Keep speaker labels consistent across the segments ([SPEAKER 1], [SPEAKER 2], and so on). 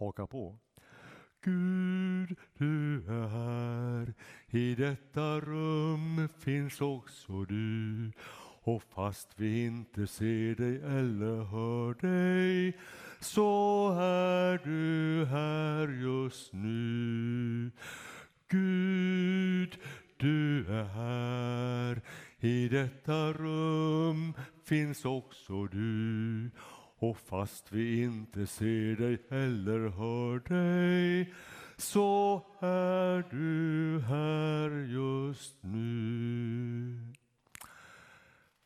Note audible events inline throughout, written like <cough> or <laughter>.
[SPEAKER 1] haka på. Gud, du är här, i detta rum finns också du. Och fast vi inte ser dig eller hör dig så är du här just nu. Gud, du är här, i detta rum finns också du. Och fast vi inte ser dig eller hör dig så är du här just nu.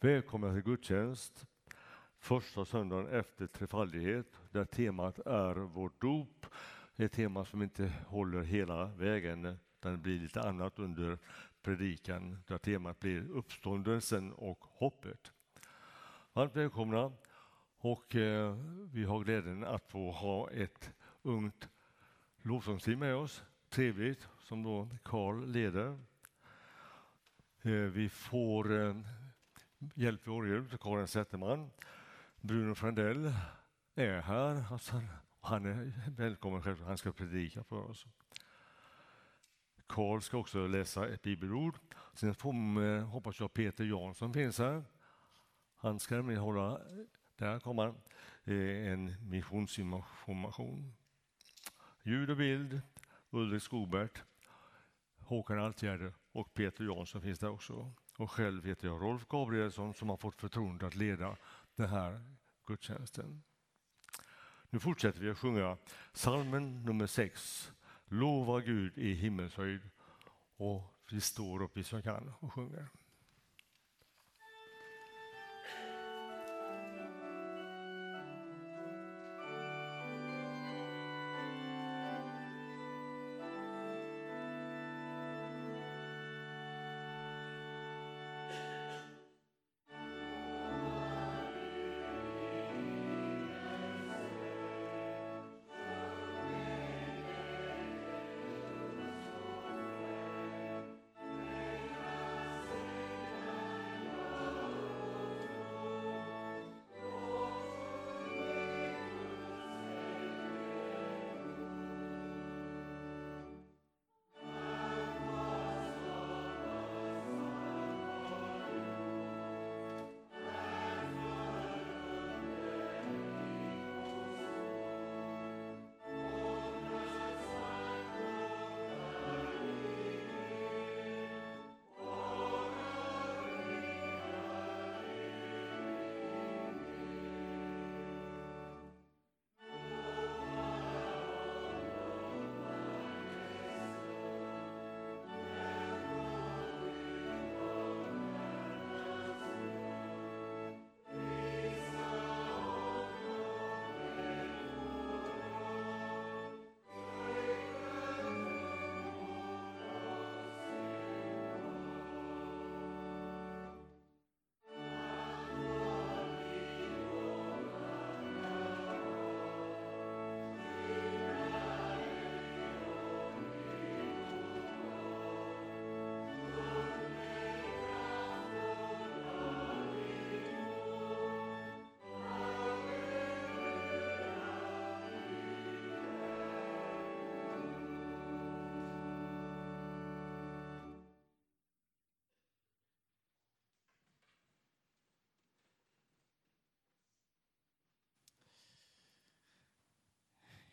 [SPEAKER 1] Välkomna till gudstjänst. Första söndagen efter trefaldighet där temat är vårt dop. Ett tema som inte håller hela vägen utan det blir lite annat under predikan där temat blir uppståndelsen och hoppet. Varmt välkomna och eh, vi har glädjen att få ha ett ungt lovsångsteam med oss. Trevligt, som då Karl leder. Eh, vi får eh, hjälp i orgel av Karin Zetterman. Bruno Frandell är här. Alltså, han är välkommen själv. Han ska predika för oss. Karl ska också läsa ett bibelord. Sen får, eh, hoppas jag Peter Jansson finns här. Han ska nämligen hålla där kommer eh, en missionsinformation. Ljud och bild, Ulrik Skobert, Håkan Altgärde och Peter Jansson finns där också. Och själv heter jag Rolf Gabrielsson som har fått förtroende att leda den här gudstjänsten. Nu fortsätter vi att sjunga salmen nummer 6, Lova Gud i himmelshöjd. Och vi står upp vi som kan och sjunger.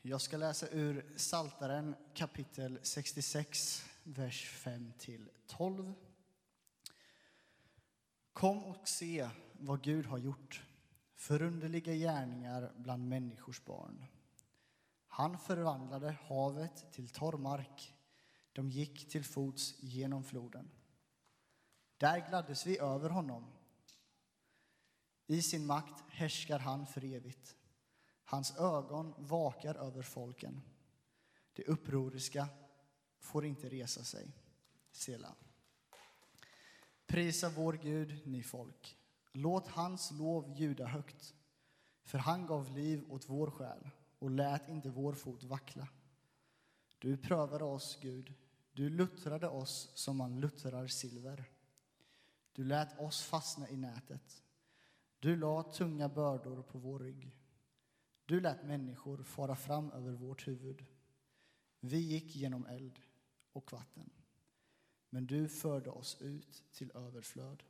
[SPEAKER 2] Jag ska läsa ur Saltaren kapitel 66, vers 5 till 12. Kom och se vad Gud har gjort, förunderliga gärningar bland människors barn. Han förvandlade havet till torr mark. De gick till fots genom floden. Där gladdes vi över honom. I sin makt härskar han för evigt. Hans ögon vakar över folken. Det upproriska får inte resa sig. Sela. Prisa vår Gud, ni folk. Låt hans lov ljuda högt. För han gav liv åt vår själ och lät inte vår fot vackla. Du prövade oss, Gud. Du luttrade oss som man luttrar silver. Du lät oss fastna i nätet. Du la tunga bördor på vår rygg. Du lät människor fara fram över vårt huvud. Vi gick genom eld och vatten, men du förde oss ut till överflöd.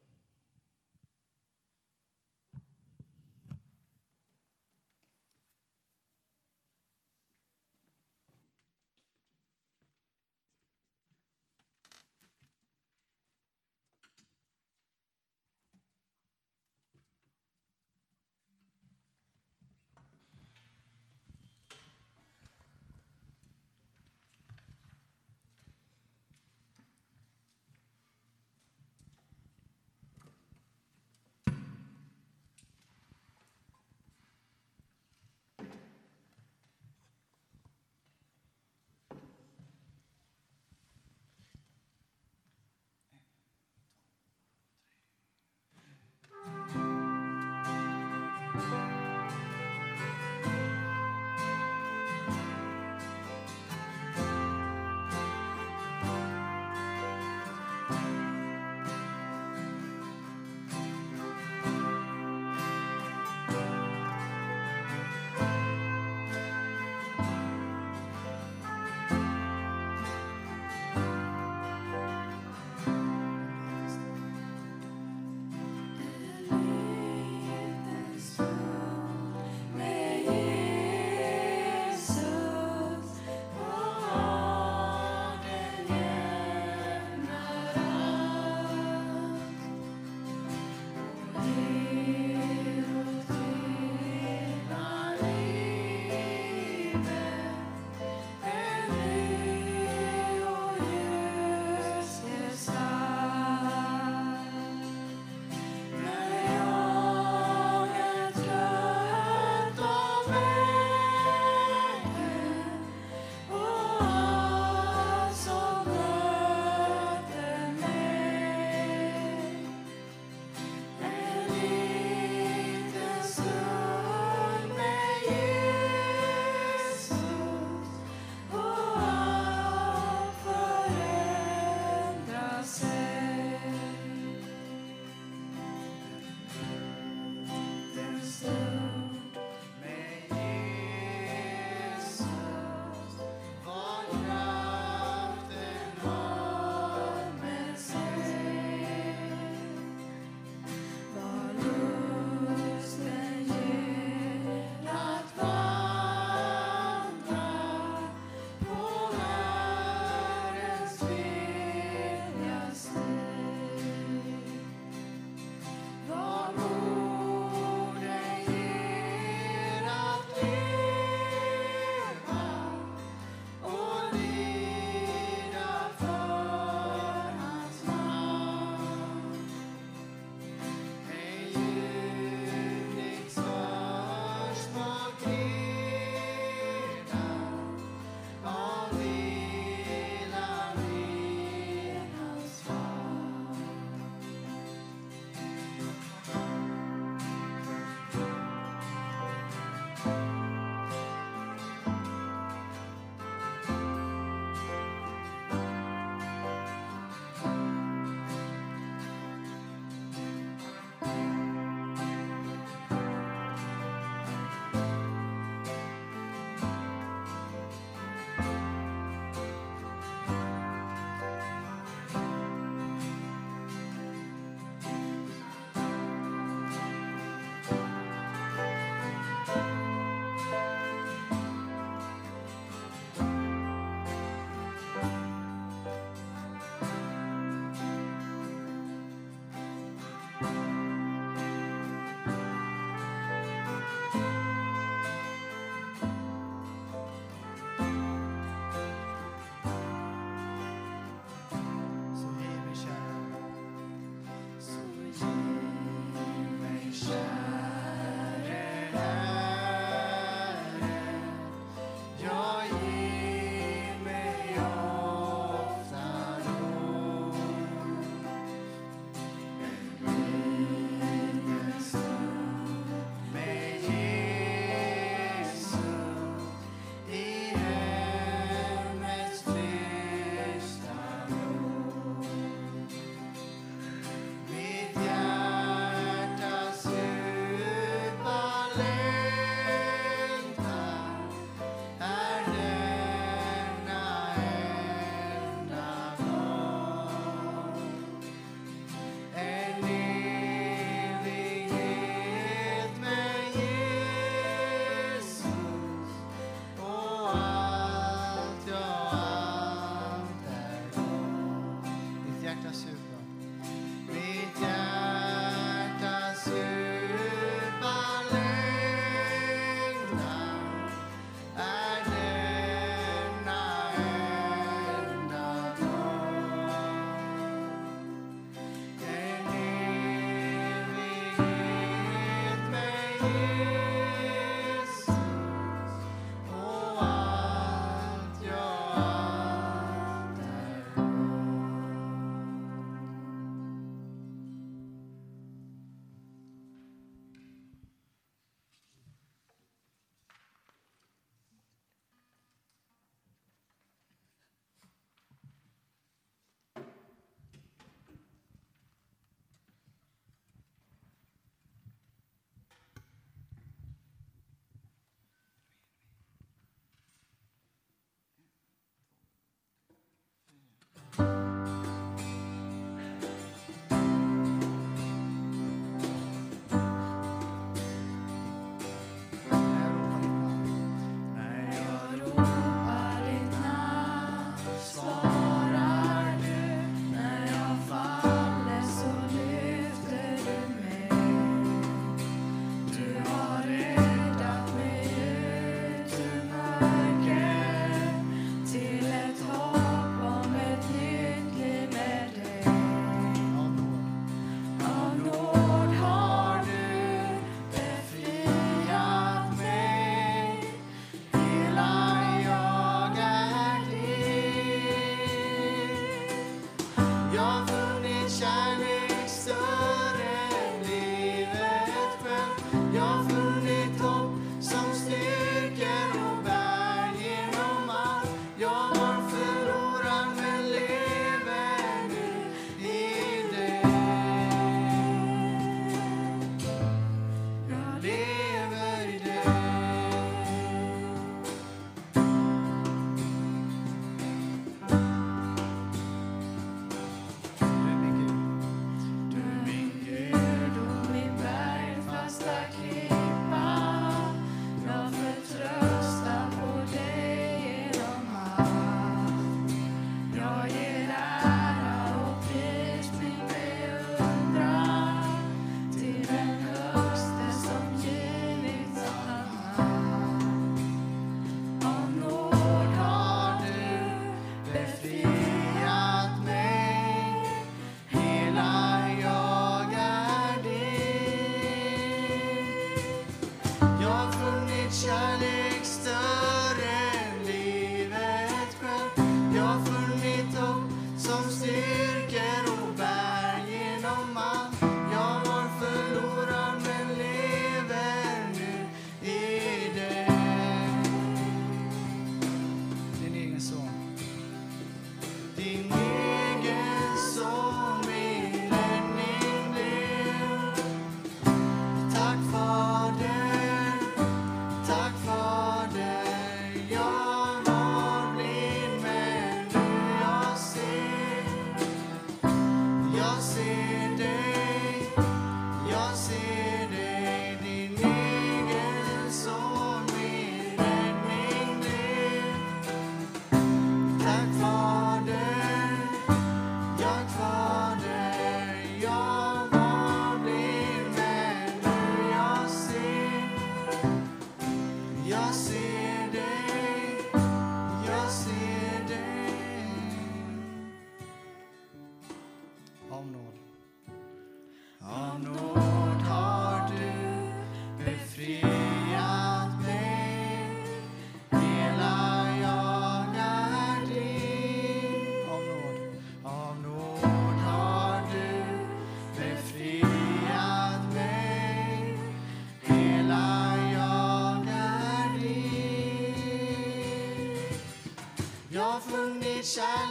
[SPEAKER 3] shine.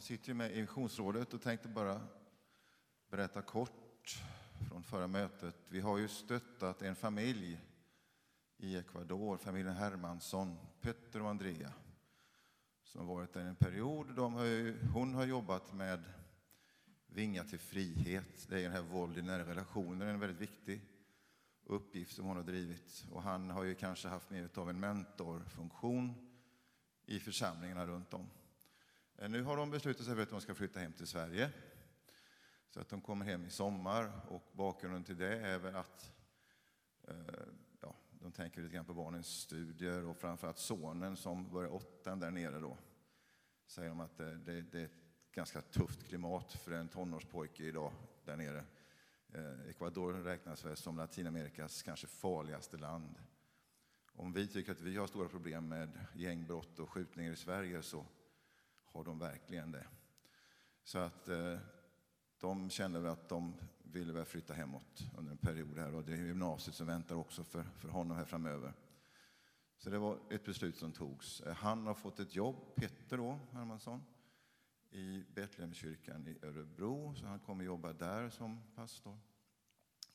[SPEAKER 3] Jag
[SPEAKER 4] sitter ju med i Missionsrådet och tänkte bara berätta kort från förra mötet. Vi har ju stöttat en familj i Ecuador, familjen Hermansson, Petter och Andrea, som har varit där en period. De har ju, hon har jobbat med Vinga till frihet. Det är den här våld i nära relationer, en väldigt viktig uppgift som hon har drivit. Och han har ju kanske haft mer av en mentorfunktion i församlingarna runt om. Eh, nu har de beslutat sig för att de ska flytta hem till Sverige. Så att de kommer hem i sommar och bakgrunden till det är väl att eh, ja, de tänker lite grann på barnens studier och framförallt sonen som börjar åttan där nere då. Säger de att det, det, det är ett ganska tufft klimat för en tonårspojke idag där nere. Eh, Ecuador räknas väl som Latinamerikas kanske farligaste land. Om vi tycker att vi har stora problem med gängbrott och skjutningar i Sverige så har de verkligen det. Så att eh, de känner väl att de ville väl flytta hemåt under en period här och det är gymnasiet som väntar också för, för honom här framöver. Så det var ett beslut som togs. Eh, han har fått ett jobb, Petter då, Hermansson, i Betlehemskyrkan i Örebro, så han kommer jobba där som pastor.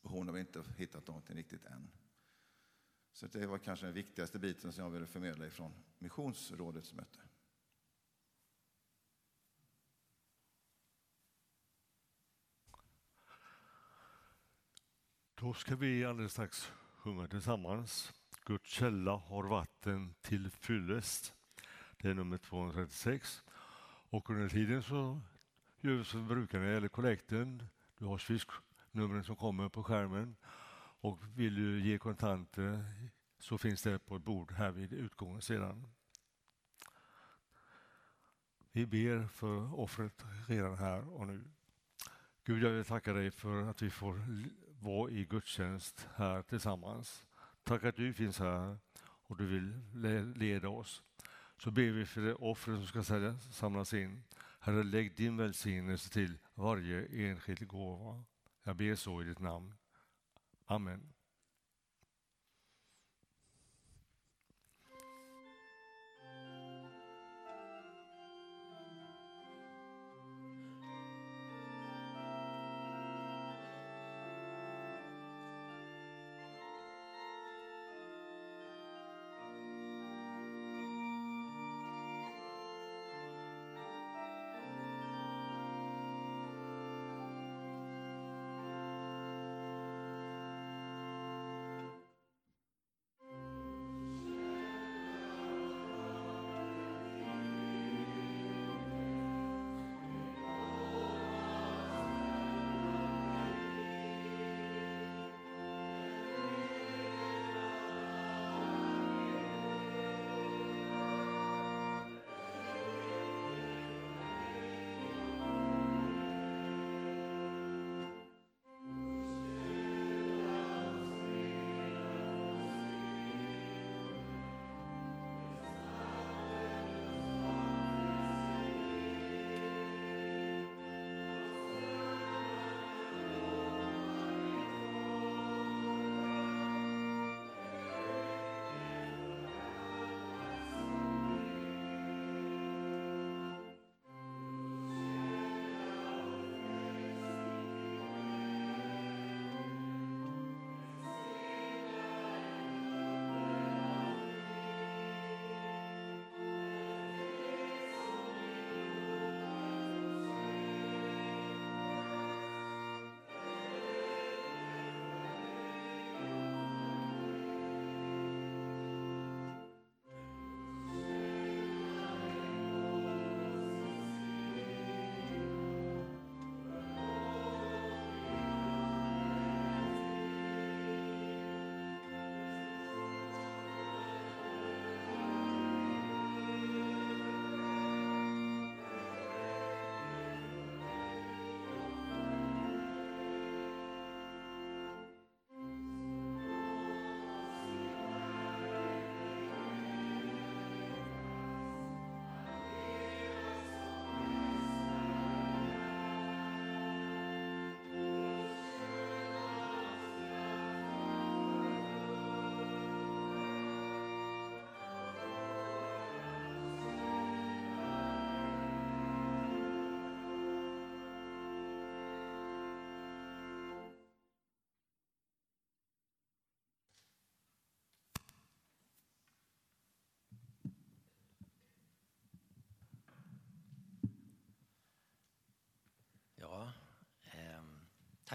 [SPEAKER 4] Och hon har inte hittat någonting riktigt än. Så det var kanske den viktigaste biten som jag ville förmedla ifrån Missionsrådets möte.
[SPEAKER 1] Då ska vi alldeles strax sjunga tillsammans. Guds källa har vatten till fyllest. Det är nummer 236. Och under tiden så gör vi som vi brukar när det gäller kollekten. Du har swish-numren som kommer på skärmen. Och vill du ge kontanter så finns det på ett bord här vid utgången sedan. Vi ber för offret redan här och nu. Gud, jag vill tacka dig för att vi får vara i gudstjänst här tillsammans. Tack att du finns här och du vill leda oss. Så ber vi för det offren som ska samlas in. Herre, lägg din välsignelse till varje enskild gåva. Jag ber så i ditt namn. Amen.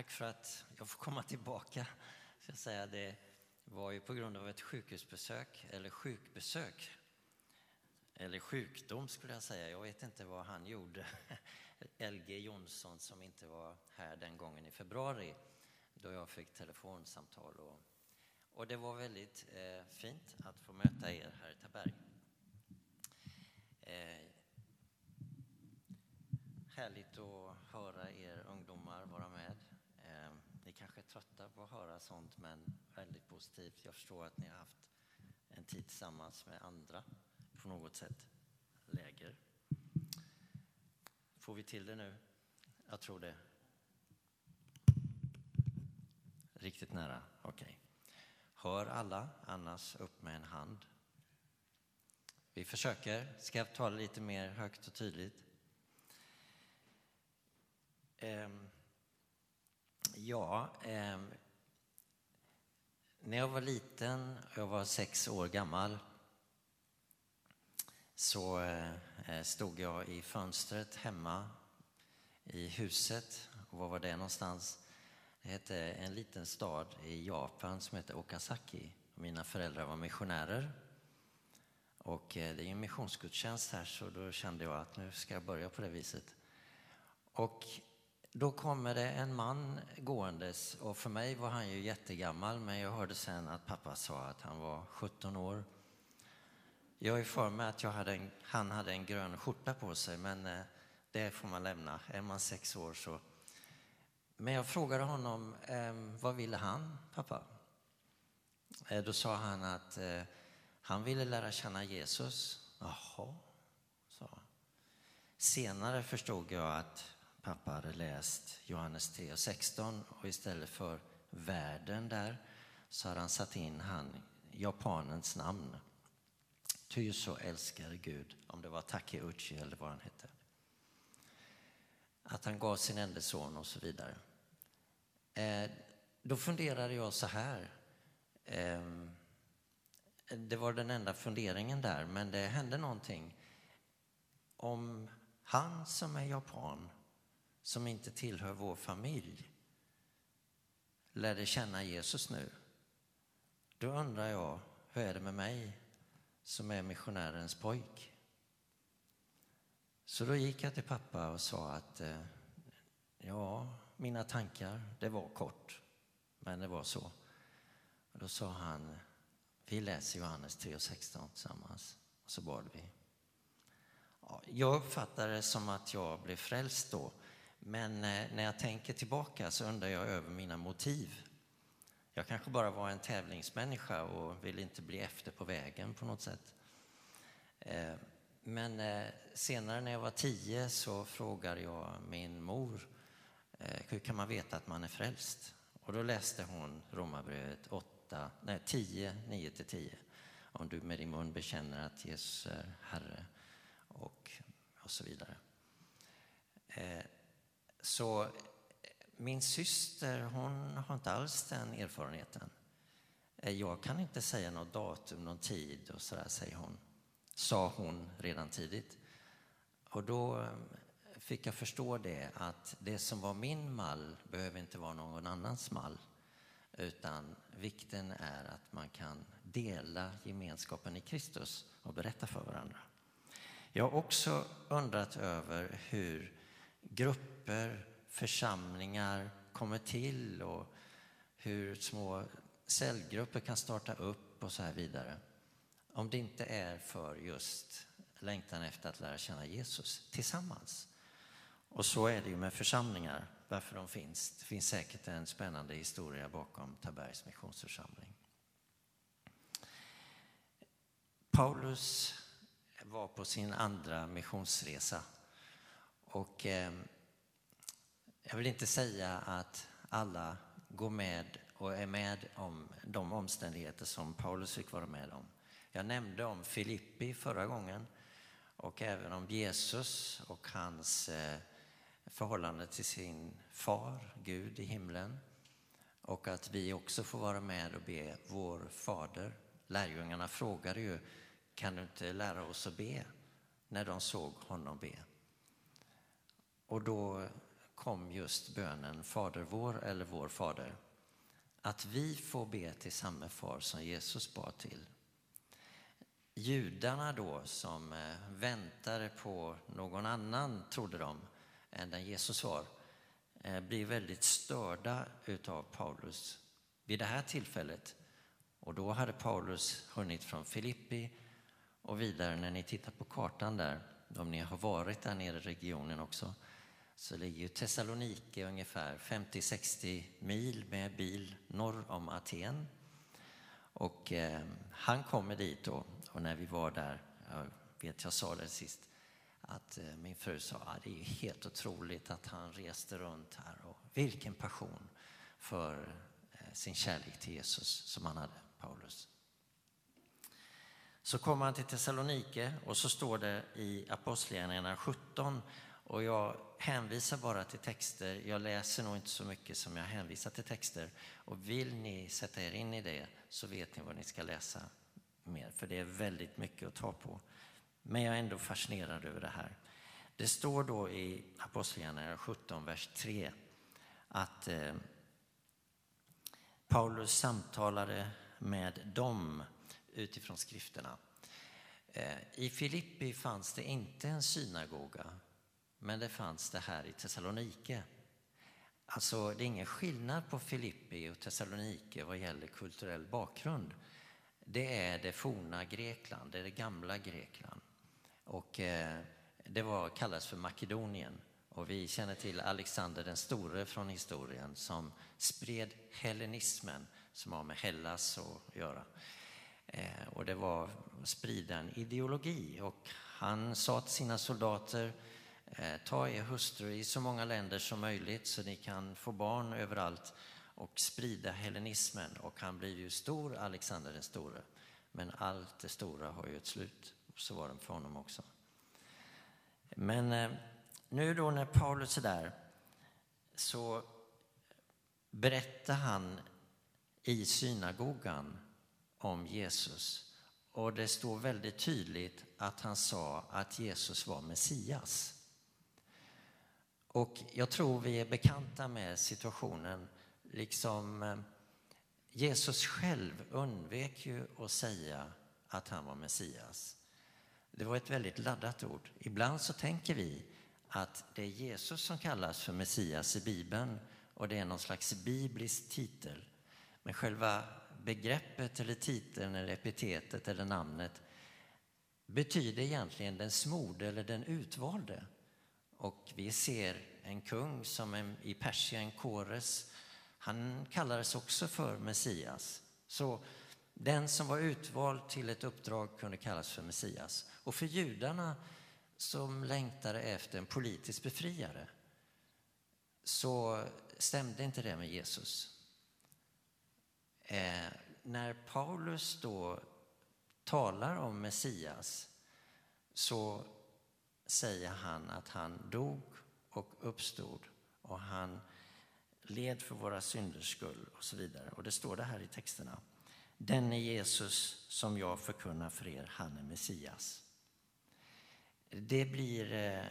[SPEAKER 5] Tack för att jag får komma tillbaka. Ska säga. Det var ju på grund av ett sjukhusbesök, eller sjukbesök, eller sjukdom skulle jag säga. Jag vet inte vad han gjorde. <laughs> LG Jonsson som inte var här den gången i februari då jag fick telefonsamtal. Och, och det var väldigt eh, fint att få möta er här i Taberg. Eh, härligt att höra er ungdomar vara med. Eh, ni kanske är trötta på att höra sånt, men väldigt positivt. Jag förstår att ni har haft en tid tillsammans med andra på något sätt. Läger. Får vi till det nu? Jag tror det. Riktigt nära? Okej. Okay. Hör alla, annars upp med en hand. Vi försöker. Ska jag tala lite mer högt och tydligt? Um, ja, eh, när jag var liten, jag var sex år gammal, så eh, stod jag i fönstret hemma i huset. Och var var det någonstans? Det hette en liten stad i Japan som heter Okazaki. Mina föräldrar var missionärer. Och eh, det är en missionsgudstjänst här så då kände jag att nu ska jag börja på det viset. Och då kommer det en man gåendes och för mig var han ju jättegammal men jag hörde sen att pappa sa att han var 17 år. Jag är för mig att jag hade en, han hade en grön skjorta på sig men eh, det får man lämna. Är man sex år så. Men jag frågade honom, ehm, vad ville han, pappa? Eh, då sa han att eh, han ville lära känna Jesus. Jaha, sa Senare förstod jag att pappa hade läst Johannes 3 och 16 och istället för världen där så hade han satt in han, japanens namn. Ty så älskade Gud, om det var Takeuchi eller vad han hette att han gav sin enda son och så vidare. Eh, då funderade jag så här. Eh, det var den enda funderingen där, men det hände någonting. Om han som är japan, som inte tillhör vår familj, lärde känna Jesus nu, då undrar jag, hur är det med mig som är missionärens pojk? Så då gick jag till pappa och sa att eh, ja, mina tankar, det var kort, men det var så. Och då sa han, vi läser Johannes 3 och 16 tillsammans. Och så bad vi. Ja, jag uppfattade det som att jag blev frälst då. Men eh, när jag tänker tillbaka så undrar jag över mina motiv. Jag kanske bara var en tävlingsmänniska och ville inte bli efter på vägen på något sätt. Eh, men eh, senare när jag var tio så frågade jag min mor hur kan man veta att man är frälst? Och då läste hon Romarbrevet 8, nej, 10, 9-10. Om du med din mun bekänner att Jesus är Herre och, och så vidare. Så eh, min syster hon har inte alls den erfarenheten. Eh, jag kan inte säga något datum, någon tid och sådär, säger hon sa hon redan tidigt. Och då eh, fick jag förstå det att det som var min mall behöver inte vara någon annans mall. Utan vikten är att man kan dela gemenskapen i Kristus och berätta för varandra. Jag har också undrat över hur grupper, församlingar kommer till och hur små cellgrupper kan starta upp och så här vidare. Om det inte är för just längtan efter att lära känna Jesus tillsammans. Och så är det ju med församlingar, varför de finns. Det finns säkert en spännande historia bakom Tabergs missionsförsamling. Paulus var på sin andra missionsresa. Och eh, jag vill inte säga att alla går med och är med om de omständigheter som Paulus fick vara med om. Jag nämnde om Filippi förra gången och även om Jesus och hans eh, förhållande till sin far, Gud i himlen. Och att vi också får vara med och be vår fader. Lärjungarna frågade ju, kan du inte lära oss att be? När de såg honom be. Och då kom just bönen Fader vår eller Vår Fader. Att vi får be till samma far som Jesus bad till. Judarna då som eh, väntade på någon annan, trodde de, än den Jesus var, eh, blir väldigt störda utav Paulus vid det här tillfället. Och då hade Paulus hunnit från Filippi och vidare när ni tittar på kartan där, om ni har varit där nere i regionen också, så ligger ju Thessalonike ungefär 50-60 mil med bil norr om Aten. Och eh, han kommer dit då, och när vi var där, jag vet jag sa det sist, att eh, min fru sa att ah, det är helt otroligt att han reste runt här och vilken passion för eh, sin kärlek till Jesus som han hade, Paulus. Så kommer han till Thessalonike och så står det i Apostlagärningarna 17 och jag hänvisar bara till texter. Jag läser nog inte så mycket som jag hänvisar till texter. Och vill ni sätta er in i det så vet ni vad ni ska läsa mer, för det är väldigt mycket att ta på. Men jag är ändå fascinerad över det här. Det står då i Apostlagärningarna 17, vers 3 att eh, Paulus samtalade med dem utifrån skrifterna. Eh, I Filippi fanns det inte en synagoga, men det fanns det här i Thessalonike. Alltså, det är ingen skillnad på Filippi och Thessalonike vad gäller kulturell bakgrund. Det är det forna Grekland, det är det gamla Grekland. Och eh, det var, kallades för Makedonien. Och vi känner till Alexander den store från historien som spred hellenismen som har med Hellas att göra. Eh, och det var att sprida en ideologi. Och han sa till sina soldater Eh, ta er hustru i så många länder som möjligt så ni kan få barn överallt och sprida hellenismen. Och han blir ju stor, Alexander den store. Men allt det stora har ju ett slut. Så var det för honom också. Men eh, nu då när Paulus är där så berättar han i synagogan om Jesus. Och det står väldigt tydligt att han sa att Jesus var Messias. Och jag tror vi är bekanta med situationen, liksom eh, Jesus själv undvek ju att säga att han var Messias. Det var ett väldigt laddat ord. Ibland så tänker vi att det är Jesus som kallas för Messias i Bibeln och det är någon slags biblisk titel. Men själva begreppet eller titeln eller epitetet eller namnet betyder egentligen den smorde eller den utvalde. Och vi ser en kung som i Persien, Kores, han kallades också för Messias. Så den som var utvald till ett uppdrag kunde kallas för Messias. Och för judarna som längtade efter en politisk befriare så stämde inte det med Jesus. Eh, när Paulus då talar om Messias så säger han att han dog och uppstod och han led för våra synders skull och så vidare. Och det står det här i texterna. Denne Jesus som jag förkunnar för er, han är Messias. Det blir eh,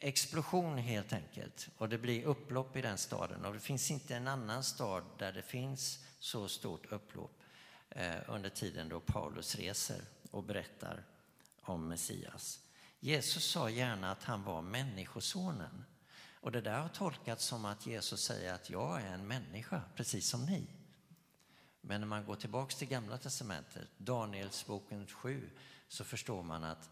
[SPEAKER 5] explosion helt enkelt och det blir upplopp i den staden och det finns inte en annan stad där det finns så stort upplopp eh, under tiden då Paulus reser och berättar om Messias. Jesus sa gärna att han var Människosonen. Och det där har tolkats som att Jesus säger att jag är en människa, precis som ni. Men när man går tillbaks till Gamla Testamentet, Danielsboken 7, så förstår man att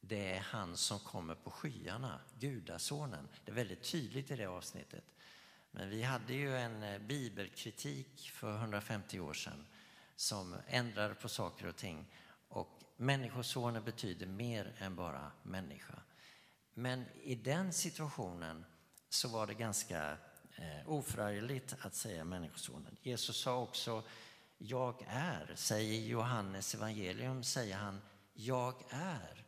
[SPEAKER 5] det är han som kommer på skyarna, Gudasonen. Det är väldigt tydligt i det avsnittet. Men vi hade ju en eh, bibelkritik för 150 år sedan som ändrade på saker och ting. Och Människosonen betyder mer än bara människa. Men i den situationen så var det ganska eh, oförargligt att säga Människosonen. Jesus sa också jag är, säger Johannes evangelium, säger han jag är.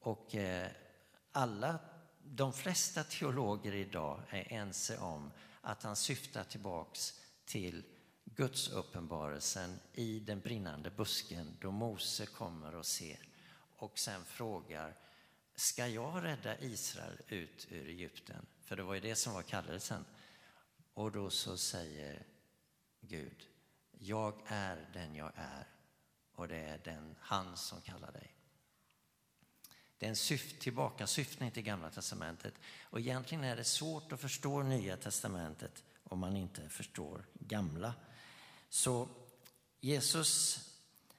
[SPEAKER 5] Och eh, alla, de flesta teologer idag är ense om att han syftar tillbaks till Guds uppenbarelsen i den brinnande busken då Mose kommer och ser och sen frågar ska jag rädda Israel ut ur Egypten? För det var ju det som var kallelsen. Och då så säger Gud, jag är den jag är och det är den han som kallar dig. Det är en syft, tillbakasyftning till Gamla Testamentet. Och egentligen är det svårt att förstå Nya Testamentet om man inte förstår Gamla. Så Jesus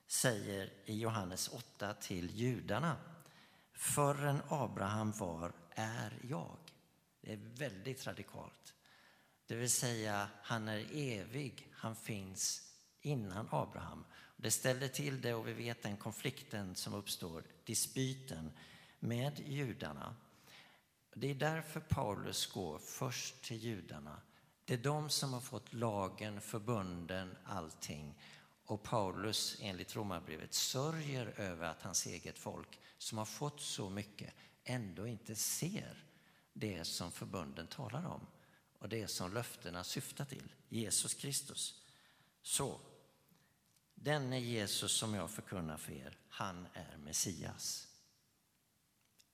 [SPEAKER 5] säger i Johannes 8 till judarna, förrän Abraham var är jag. Det är väldigt radikalt. Det vill säga, han är evig, han finns innan Abraham. Det ställer till det och vi vet den konflikten som uppstår, dispyten med judarna. Det är därför Paulus går först till judarna. Det är de som har fått lagen, förbunden, allting. Och Paulus, enligt Romarbrevet, sörjer över att hans eget folk, som har fått så mycket, ändå inte ser det som förbunden talar om och det som löftena syftar till, Jesus Kristus. Så, denne Jesus som jag förkunnar för er, han är Messias.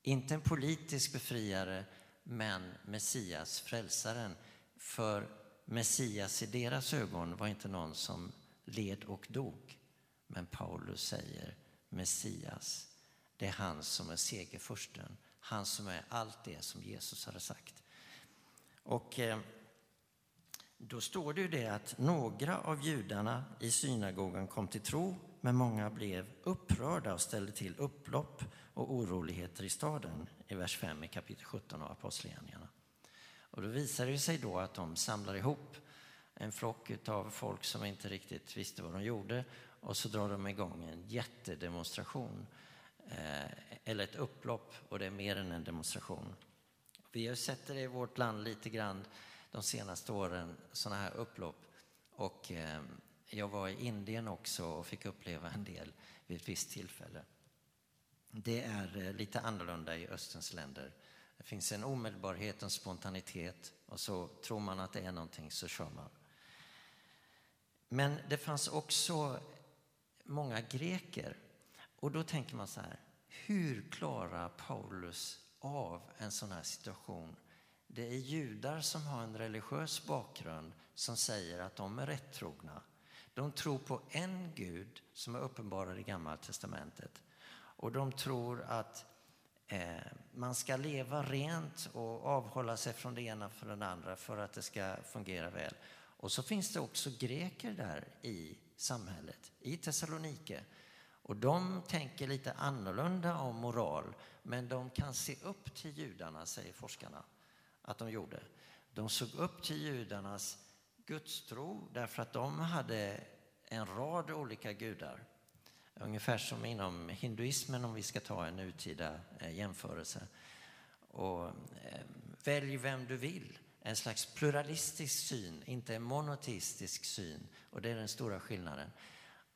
[SPEAKER 5] Inte en politisk befriare, men Messias, frälsaren. För Messias i deras ögon var inte någon som led och dog. Men Paulus säger Messias, det är han som är segerfursten. Han som är allt det som Jesus hade sagt. Och eh, då står det ju det att några av judarna i synagogan kom till tro, men många blev upprörda och ställde till upplopp och oroligheter i staden i vers 5 i kapitel 17 av Apostlagärningarna. Och då visar det sig då att de samlar ihop en flock av folk som inte riktigt visste vad de gjorde och så drar de igång en jättedemonstration eh, eller ett upplopp och det är mer än en demonstration. Vi har sett det i vårt land lite grann de senaste åren, sådana här upplopp. Och eh, jag var i Indien också och fick uppleva en del vid ett visst tillfälle. Det är eh, lite annorlunda i Östens länder. Det finns en omedelbarhet, en spontanitet och så tror man att det är någonting så kör man. Men det fanns också många greker. Och då tänker man så här, hur klarar Paulus av en sån här situation? Det är judar som har en religiös bakgrund som säger att de är rättrogna. De tror på en Gud som är uppenbarad i Gamla testamentet. Och de tror att eh, Eh, man ska leva rent och avhålla sig från det ena för det andra för att det ska fungera väl. Och så finns det också greker där i samhället, i Thessalonike. Och de tänker lite annorlunda om moral, men de kan se upp till judarna, säger forskarna att de gjorde. De såg upp till judarnas gudstro därför att de hade en rad olika gudar. Ungefär som inom hinduismen om vi ska ta en nutida eh, jämförelse. Och, eh, välj vem du vill. En slags pluralistisk syn, inte en monoteistisk syn. Och det är den stora skillnaden.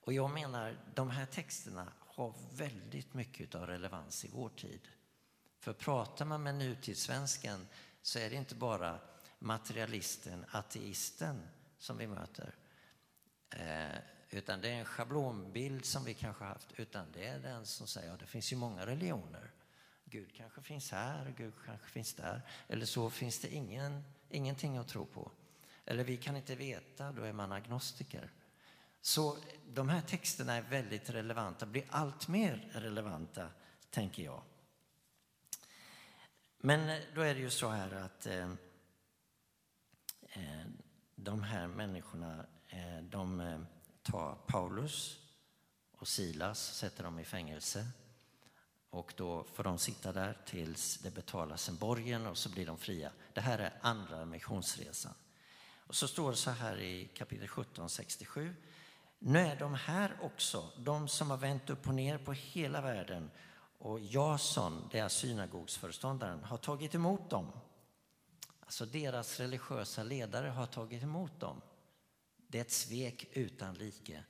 [SPEAKER 5] Och jag menar, de här texterna har väldigt mycket av relevans i vår tid. För pratar man med nutidssvensken så är det inte bara materialisten, ateisten som vi möter. Eh, utan det är en schablonbild som vi kanske har haft. Utan det är den som säger att ja, det finns ju många religioner. Gud kanske finns här, Gud kanske finns där. Eller så finns det ingen, ingenting att tro på. Eller vi kan inte veta, då är man agnostiker. Så de här texterna är väldigt relevanta, blir allt mer relevanta, tänker jag. Men eh, då är det ju så här att eh, eh de här människorna, eh, de eh, ta tar Paulus och Silas, sätter dem i fängelse. Och då får de sitta där tills det betalas en borgen och så blir de fria. Det här är andra missionsresan. Och så står det så här i kapitel 17, 67. Nu är de här också, de som har vänt upp och ner på hela världen och Jason, deras synagogsföreståndaren, har tagit emot dem. Alltså deras religiösa ledare har tagit emot dem. Det är ett svek utan like.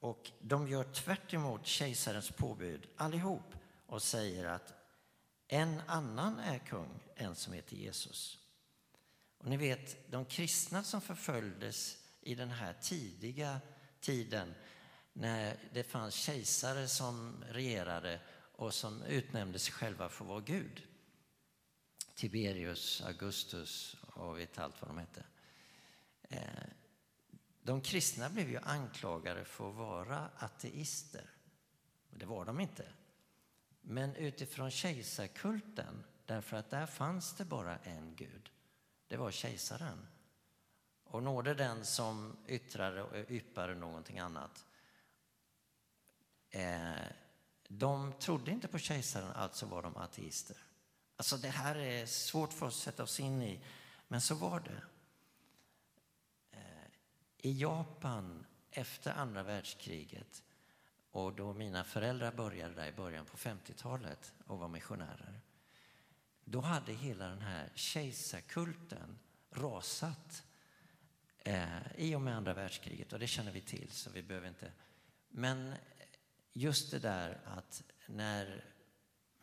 [SPEAKER 5] Och de gör tvärt kejsarens påbud allihop och säger att en annan är kung, en som heter Jesus. Och ni vet, de kristna som förföljdes i den här tidiga tiden när det fanns kejsare som regerade och som utnämnde sig själva för att vara Gud. Tiberius, Augustus och vet allt vad de hette. Eh, de kristna blev ju anklagade för att vara ateister. Det var de inte. Men utifrån kejsarkulten, därför att där fanns det bara en gud. Det var kejsaren. Och nådde den som yttrade och yppade någonting annat. Eh, de trodde inte på kejsaren, alltså var de ateister. Alltså det här är svårt för oss att sätta oss in i, men så var det. I Japan efter andra världskriget och då mina föräldrar började där i början på 50-talet och var missionärer. Då hade hela den här kejsarkulten rasat eh, i och med andra världskriget och det känner vi till så vi behöver inte. Men just det där att när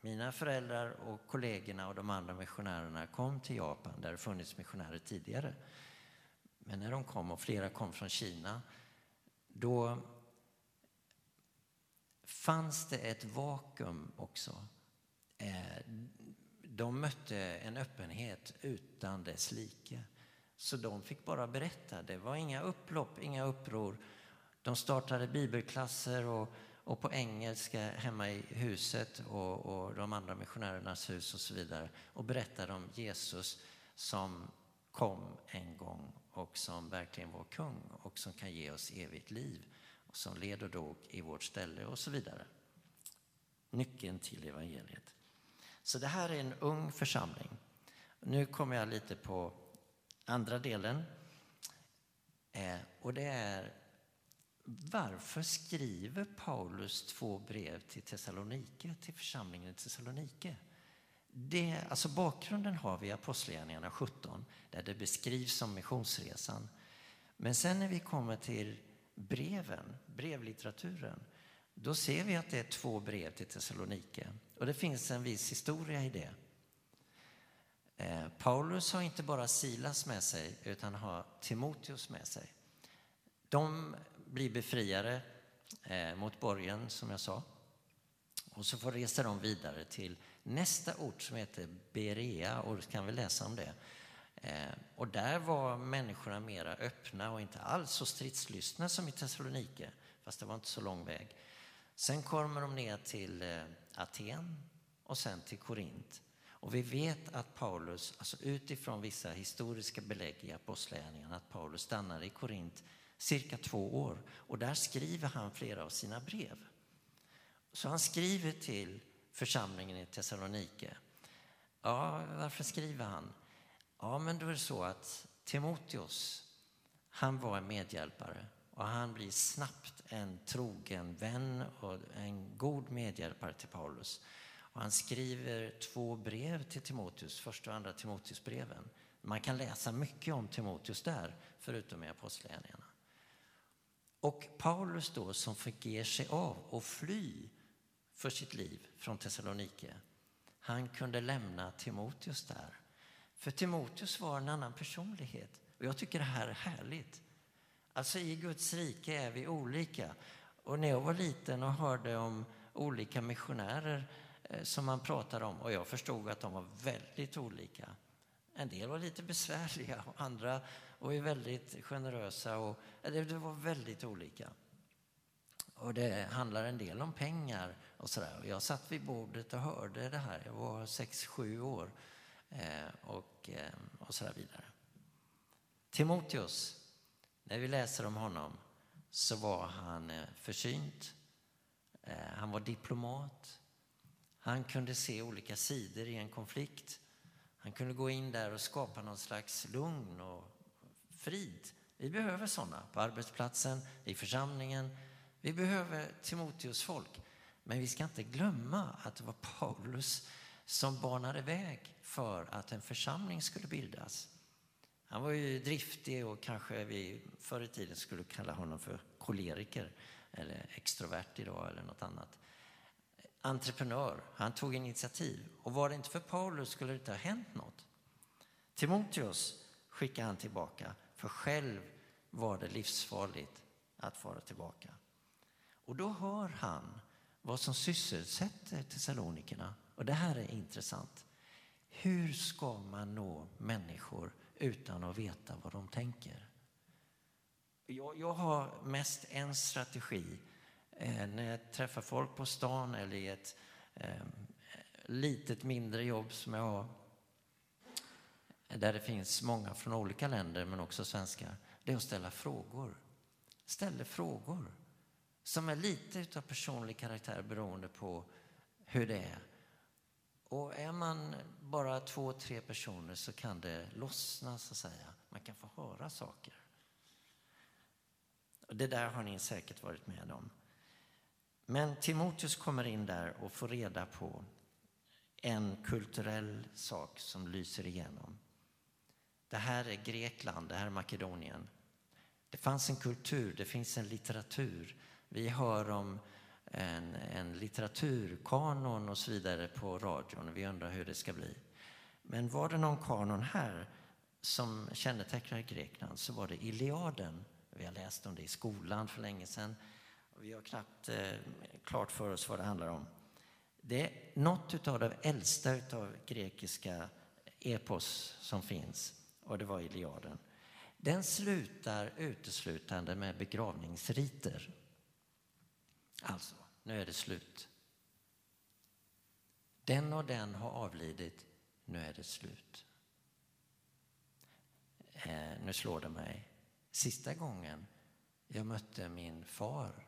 [SPEAKER 5] mina föräldrar och kollegorna och de andra missionärerna kom till Japan, där det funnits missionärer tidigare, men när de kom, och flera kom från Kina, då fanns det ett vakuum också. Eh, de mötte en öppenhet utan dess like. Så de fick bara berätta. Det var inga upplopp, inga uppror. De startade bibelklasser och, och på engelska hemma i huset och, och de andra missionärernas hus och så vidare och berättade om Jesus som kom en gång och som verkligen var kung och som kan ge oss evigt liv och som led och dog i vårt ställe och så vidare. Nyckeln till evangeliet. Så det här är en ung församling. Nu kommer jag lite på andra delen. Eh, och det är varför skriver Paulus två brev till Thessalonike, till församlingen i Thessalonike? Det, alltså bakgrunden har vi i Apostlagärningarna 17 där det beskrivs som missionsresan. Men sen när vi kommer till breven, brevlitteraturen, då ser vi att det är två brev till Thessalonike. Och det finns en viss historia i det. Eh, Paulus har inte bara Silas med sig, utan har Timoteus med sig. De blir befriade eh, mot borgen, som jag sa. Och så får resa de vidare till nästa ort som heter Berea, och kan vi läsa om det. Eh, och där var människorna mera öppna och inte alls så stridslystna som i Thessalonike, fast det var inte så lång väg. Sen kommer de ner till eh, Aten och sen till Korint. Och vi vet att Paulus, alltså utifrån vissa historiska belägg i Apostlagärningarna, att Paulus stannade i Korint cirka två år. Och där skriver han flera av sina brev. Så han skriver till församlingen i Thessalonike. Ja, varför skriver han? Ja, men då är det så att Timoteus, han var en medhjälpare och han blir snabbt en trogen vän och en god medhjälpare till Paulus. Och han skriver två brev till Timoteus, första och andra Timoteusbreven. Man kan läsa mycket om Timoteus där, förutom i Apostlagärningarna. Och Paulus då, som fick ge sig av och fly för sitt liv från Thessalonike, han kunde lämna Timoteus där. För Timoteus var en annan personlighet. Och jag tycker det här är härligt. Alltså i Guds rike är vi olika. Och när jag var liten och hörde om olika missionärer eh, som man pratade om och jag förstod att de var väldigt olika. En del var lite besvärliga och <laughs> andra var väldigt generösa. Och, eh, det var väldigt olika. Och det handlar en del om pengar och sådär. Jag satt vid bordet och hörde det här. Jag var sex sju år eh, och, så och vidare. Timoteus, när vi läser om honom så var han eh, försynt. Han var diplomat. Han kunde se olika sidor i en konflikt. Han kunde gå in där och skapa någon slags lugn och frid. Vi behöver sådana på arbetsplatsen, i församlingen. Vi behöver Timoteus folk. Men vi ska inte glömma att det var Paulus som banade väg för att en församling skulle bildas. Han var ju driftig och kanske vi förr i tiden skulle kalla honom för koleriker eller extrovert idag eller något annat. Entreprenör, han tog initiativ. Och var det inte för Paulus skulle det inte ha hänt något. Timoteus skickade han tillbaka, för själv var det livsfarligt att fara tillbaka. Och då hör han vad som sysselsätter Thessalonikerna. Och det här är intressant. Hur ska man nå människor utan att veta vad de tänker? Jag, jag har mest en strategi eh, när jag träffar folk på stan eller i ett eh, litet mindre jobb som jag har där det finns många från olika länder men också svenskar, det är att ställa frågor. Ställer frågor som är lite av personlig karaktär beroende på hur det är. Och är man bara två, tre personer så kan det lossna så att säga. Man kan få höra saker. Det där har ni säkert varit med om. Men Timoteus kommer in där och får reda på en kulturell sak som lyser igenom. Det här är Grekland, det här är Makedonien. Det fanns en kultur, det finns en litteratur. Vi hör om en, en litteraturkanon och så vidare på radion. Vi undrar hur det ska bli. Men var det någon kanon här som kännetecknar Grekland så var det Iliaden. Vi har läst om det i skolan för länge sedan. Vi har knappt eh, klart för oss vad det handlar om. Det är något av det äldsta av grekiska epos som finns och det var Iliaden. Den slutar uteslutande med begravningsriter. Alltså, nu är det slut. Den och den har avlidit, nu är det slut. Eh, nu slår det mig. Sista gången jag mötte min far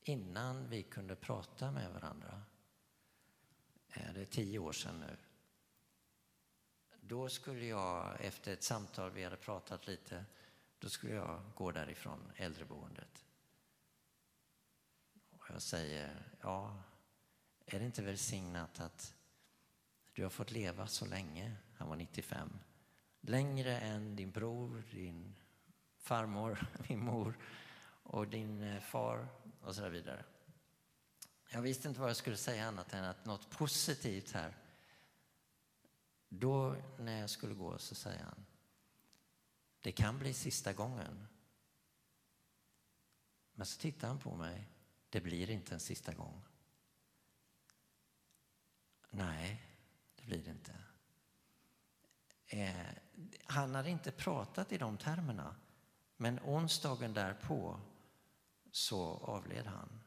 [SPEAKER 5] innan vi kunde prata med varandra, eh, det är tio år sedan nu, då skulle jag, efter ett samtal, vi hade pratat lite, då skulle jag gå därifrån äldreboendet. Och jag säger, ja, är det inte välsignat att du har fått leva så länge? Han var 95. Längre än din bror, din farmor, <laughs> min mor och din eh, far och så vidare. Jag visste inte vad jag skulle säga annat än att något positivt här då när jag skulle gå så säger han, det kan bli sista gången. Men så tittar han på mig, det blir inte en sista gång. Nej, det blir det inte. Eh, han hade inte pratat i de termerna, men onsdagen därpå så avled han.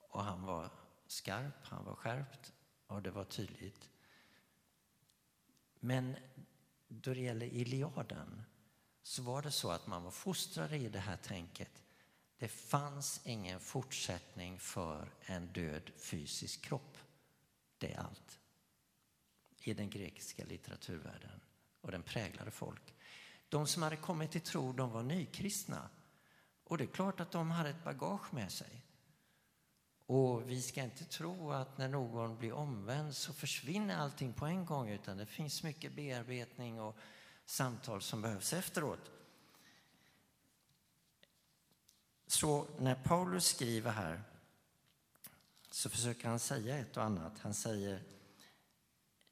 [SPEAKER 5] Och han var skarp, han var skärpt och det var tydligt. Men då det gäller Iliaden så var det så att man var fostrad i det här tänket. Det fanns ingen fortsättning för en död fysisk kropp. Det är allt. I den grekiska litteraturvärlden. Och den präglade folk. De som hade kommit till tro, de var nykristna. Och det är klart att de hade ett bagage med sig. Och vi ska inte tro att när någon blir omvänd så försvinner allting på en gång utan det finns mycket bearbetning och samtal som behövs efteråt. Så när Paulus skriver här så försöker han säga ett och annat. Han säger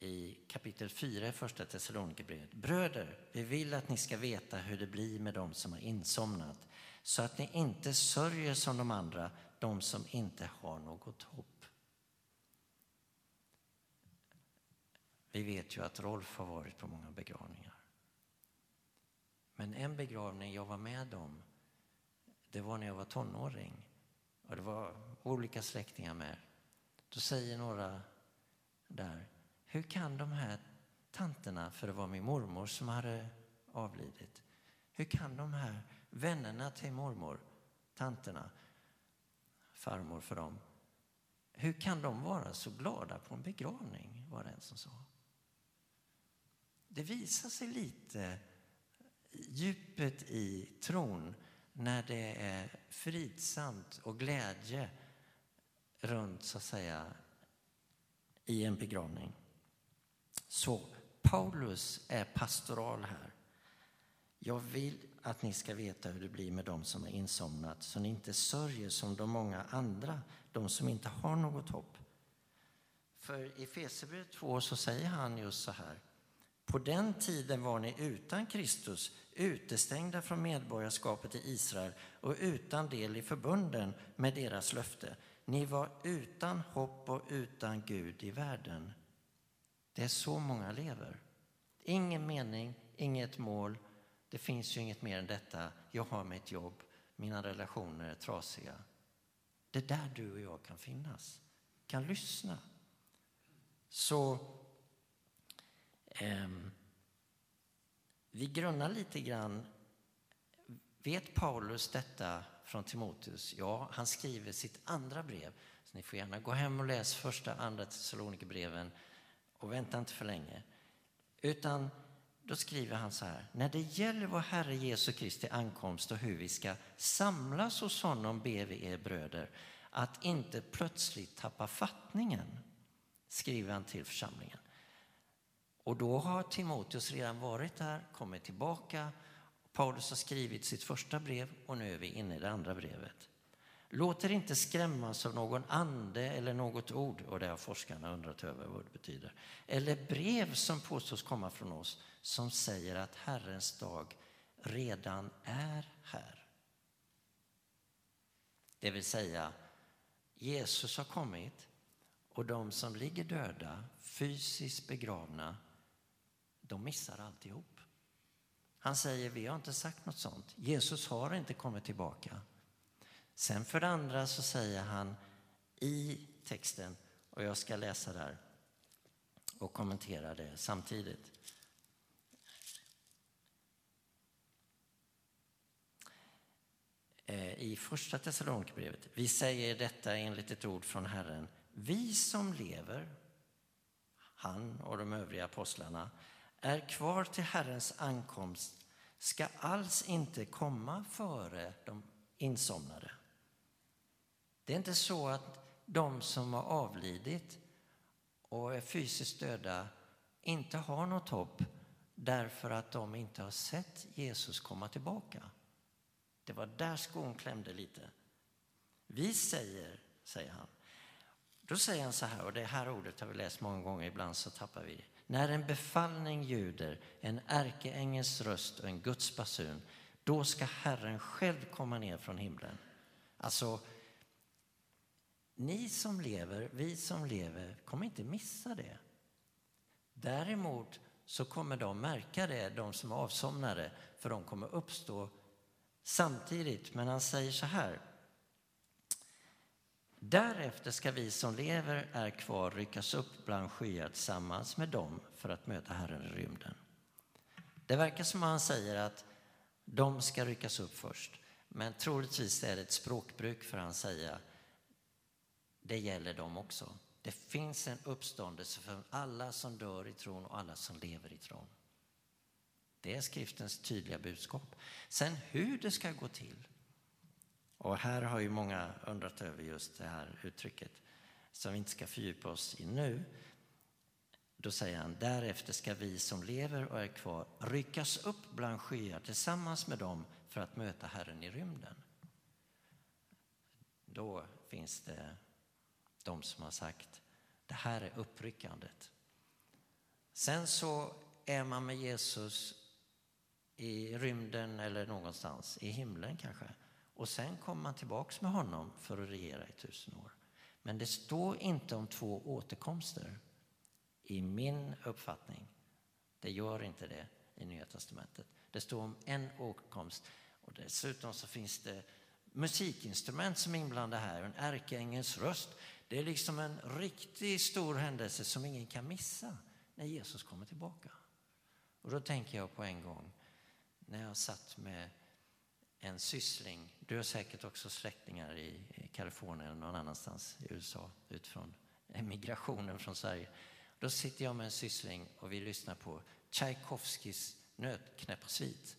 [SPEAKER 5] i kapitel 4 i första Thessalonikerbrevet. Bröder, vi vill att ni ska veta hur det blir med dem som har insomnat så att ni inte sörjer som de andra de som inte har något hopp. Vi vet ju att Rolf har varit på många begravningar. Men en begravning jag var med om, det var när jag var tonåring. Och det var olika släktingar med. Då säger några där, hur kan de här tanterna, för det var min mormor som hade avlidit, hur kan de här vännerna till mormor, tanterna, farmor för dem. Hur kan de vara så glada på en begravning, var det en som sa. Det visar sig lite djupet i tron när det är fridsamt och glädje runt, så att säga, i en begravning. Så Paulus är pastoral här. Jag vill att ni ska veta hur det blir med dem som har insomnat så ni inte sörjer som de många andra, de som inte har något hopp. För i Fesebrevet 2 så säger han just så här. På den tiden var ni utan Kristus, utestängda från medborgarskapet i Israel och utan del i förbunden med deras löfte. Ni var utan hopp och utan Gud i världen. Det är så många lever. Ingen mening, inget mål. Det finns ju inget mer än detta. Jag har mitt jobb, mina relationer är trasiga. Det är där du och jag kan finnas, kan lyssna. Så eh, vi grunnar lite grann. Vet Paulus detta från Timoteus? Ja, han skriver sitt andra brev. Så ni får gärna gå hem och läsa första, andra Thessalonikerbreven och vänta inte för länge. Utan då skriver han så här. När det gäller vår Herre Jesu Kristi ankomst och hur vi ska samlas hos honom ber vi er bröder att inte plötsligt tappa fattningen, skriver han till församlingen. Och då har Timoteus redan varit där, kommit tillbaka. Paulus har skrivit sitt första brev och nu är vi inne i det andra brevet. Låt er inte skrämmas av någon ande eller något ord, och det har forskarna undrat över vad det betyder, eller brev som påstås komma från oss som säger att Herrens dag redan är här. Det vill säga, Jesus har kommit och de som ligger döda, fysiskt begravna, de missar alltihop. Han säger, vi har inte sagt något sånt. Jesus har inte kommit tillbaka. Sen för det andra så säger han i texten, och jag ska läsa där och kommentera det samtidigt. Eh, I första Thessalonikerbrevet. Vi säger detta enligt ett ord från Herren. Vi som lever, han och de övriga apostlarna, är kvar till Herrens ankomst ska alls inte komma före de insomnade. Det är inte så att de som har avlidit och är fysiskt döda inte har något hopp därför att de inte har sett Jesus komma tillbaka. Det var där skon klämde lite. Vi säger, säger han. Då säger han så här, och det här ordet har vi läst många gånger, ibland så tappar vi det. När en befallning ljuder, en ärkeängels röst och en Guds basun, då ska Herren själv komma ner från himlen. Alltså, ni som lever, vi som lever, kommer inte missa det. Däremot så kommer de märka det, de som är avsomnade, för de kommer uppstå samtidigt. Men han säger så här. Därefter ska vi som lever är kvar ryckas upp bland skyar tillsammans med dem för att möta Herren i rymden. Det verkar som att han säger att de ska ryckas upp först. Men troligtvis är det ett språkbruk för han säga det gäller dem också. Det finns en uppståndelse för alla som dör i tron och alla som lever i tron. Det är skriftens tydliga budskap. Sen hur det ska gå till. Och här har ju många undrat över just det här uttrycket som vi inte ska fördjupa oss i nu. Då säger han, därefter ska vi som lever och är kvar ryckas upp bland skyar tillsammans med dem för att möta Herren i rymden. Då finns det de som har sagt, det här är uppryckandet. Sen så är man med Jesus i rymden eller någonstans, i himlen kanske. Och sen kommer man tillbaks med honom för att regera i tusen år. Men det står inte om två återkomster i min uppfattning. Det gör inte det i Nya Testamentet. Det står om en återkomst och dessutom så finns det musikinstrument som är inblandade här, en ärkeängels röst. Det är liksom en riktigt stor händelse som ingen kan missa när Jesus kommer tillbaka. Och då tänker jag på en gång när jag satt med en syssling. Du har säkert också släktingar i Kalifornien eller någon annanstans i USA utifrån emigrationen från Sverige. Då sitter jag med en syssling och vi lyssnar på Tchaikovskis Nötknäpparsvit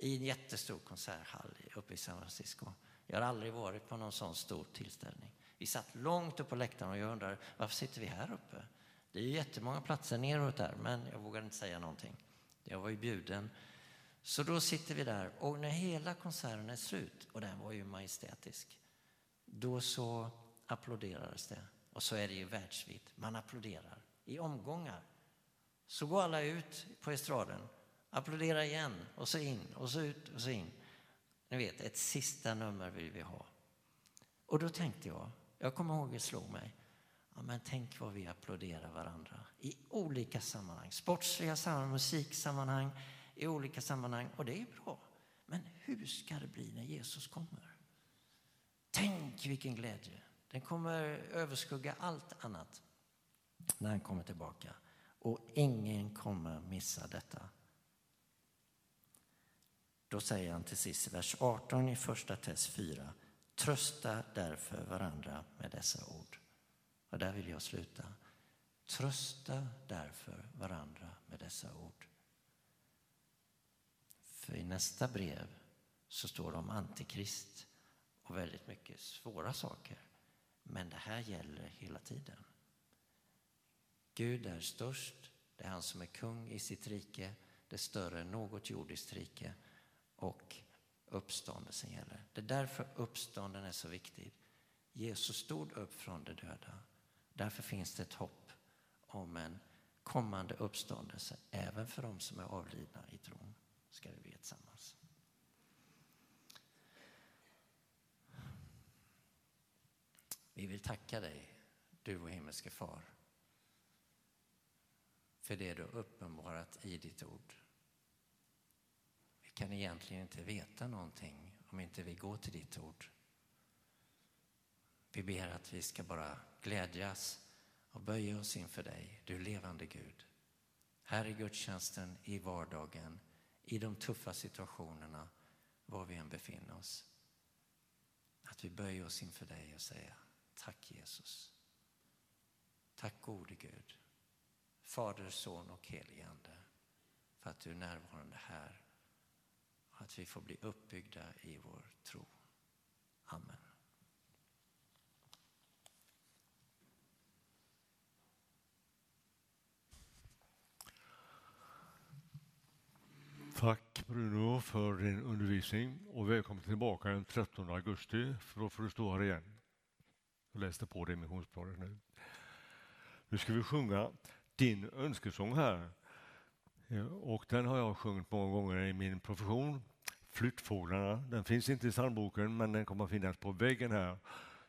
[SPEAKER 5] i en jättestor konserthall uppe i San Francisco. Jag har aldrig varit på någon sån stor tillställning. Vi satt långt upp på läktaren och jag undrar varför sitter vi här uppe? Det är ju jättemånga platser neråt där, men jag vågade inte säga någonting. Jag var ju bjuden. Så då sitter vi där och när hela konserten är slut, och den var ju majestätisk, då så applåderades det. Och så är det ju världsvitt. Man applåderar i omgångar. Så går alla ut på estraden, applåderar igen och så in och så ut och så in. Ni vet, ett sista nummer vill vi ha. Och då tänkte jag, Jag kommer ihåg det slog mig. Ja, men tänk vad vi applåderar varandra i olika sammanhang. Sportsliga sammanhang, musiksammanhang, i olika sammanhang. Och det är bra. Men hur ska det bli när Jesus kommer? Tänk vilken glädje! Den kommer överskugga allt annat när han kommer tillbaka. Och ingen kommer missa detta. Då säger han till sist i vers 18 i första test 4. Trösta därför varandra med dessa ord. Och där vill jag sluta. Trösta därför varandra med dessa ord. För i nästa brev så står det om Antikrist och väldigt mycket svåra saker. Men det här gäller hela tiden. Gud är störst, det är han som är kung i sitt rike, det är större än något jordiskt rike och uppståndelsen gäller. Det är därför uppstånden är så viktig. Jesus stod upp från de döda. Därför finns det ett hopp om en kommande uppståndelse även för de som är avlidna i tron. Ska det bli tillsammans. Vi vill tacka dig, du vår himmelske far, för det du uppenbarat i ditt ord. Vi kan egentligen inte veta någonting om inte vi går till ditt ord. Vi ber att vi ska bara glädjas och böja oss inför dig, du levande Gud. Här i gudstjänsten, i vardagen, i de tuffa situationerna, var vi än befinner oss. Att vi böjer oss inför dig och säger tack Jesus. Tack gode Gud, Fader, Son och Heligande för att du är närvarande här och att vi får bli uppbyggda i vår tro. Amen.
[SPEAKER 1] Tack Bruno för din undervisning och välkommen tillbaka den 13 augusti för då får du stå här igen. Jag läste på det i missionsbladet nu. Nu ska vi sjunga din önskesång här. Och den har jag sjungit många gånger i min profession. Flyttfåglarna, den finns inte i psalmboken men den kommer att finnas på väggen här.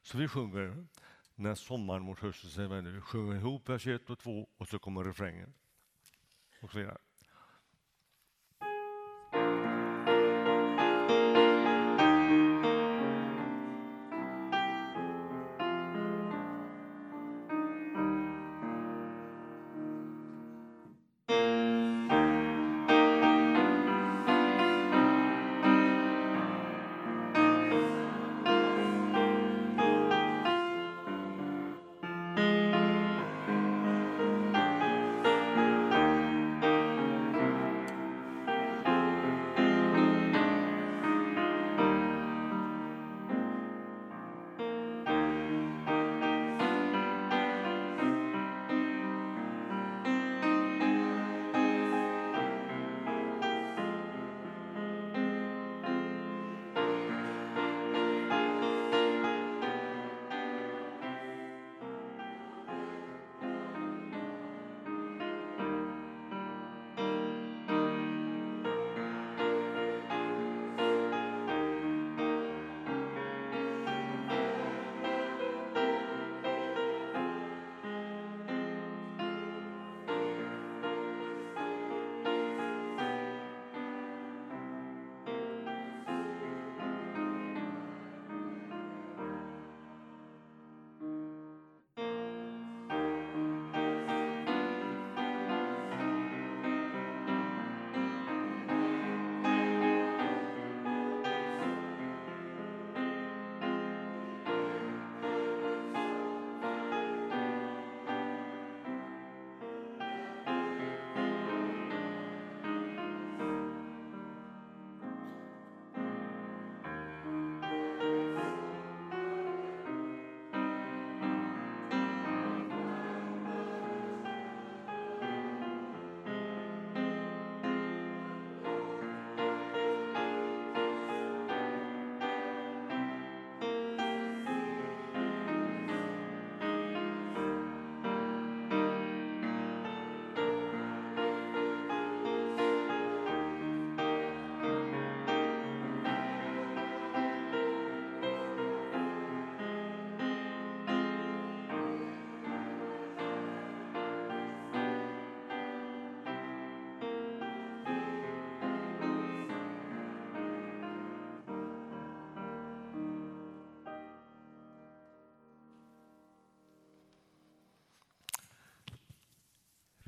[SPEAKER 1] Så vi sjunger när sommaren mot hösten sig vänder. Vi sjunger ihop vers 1 och 2 och så kommer refrängen. Och så vidare.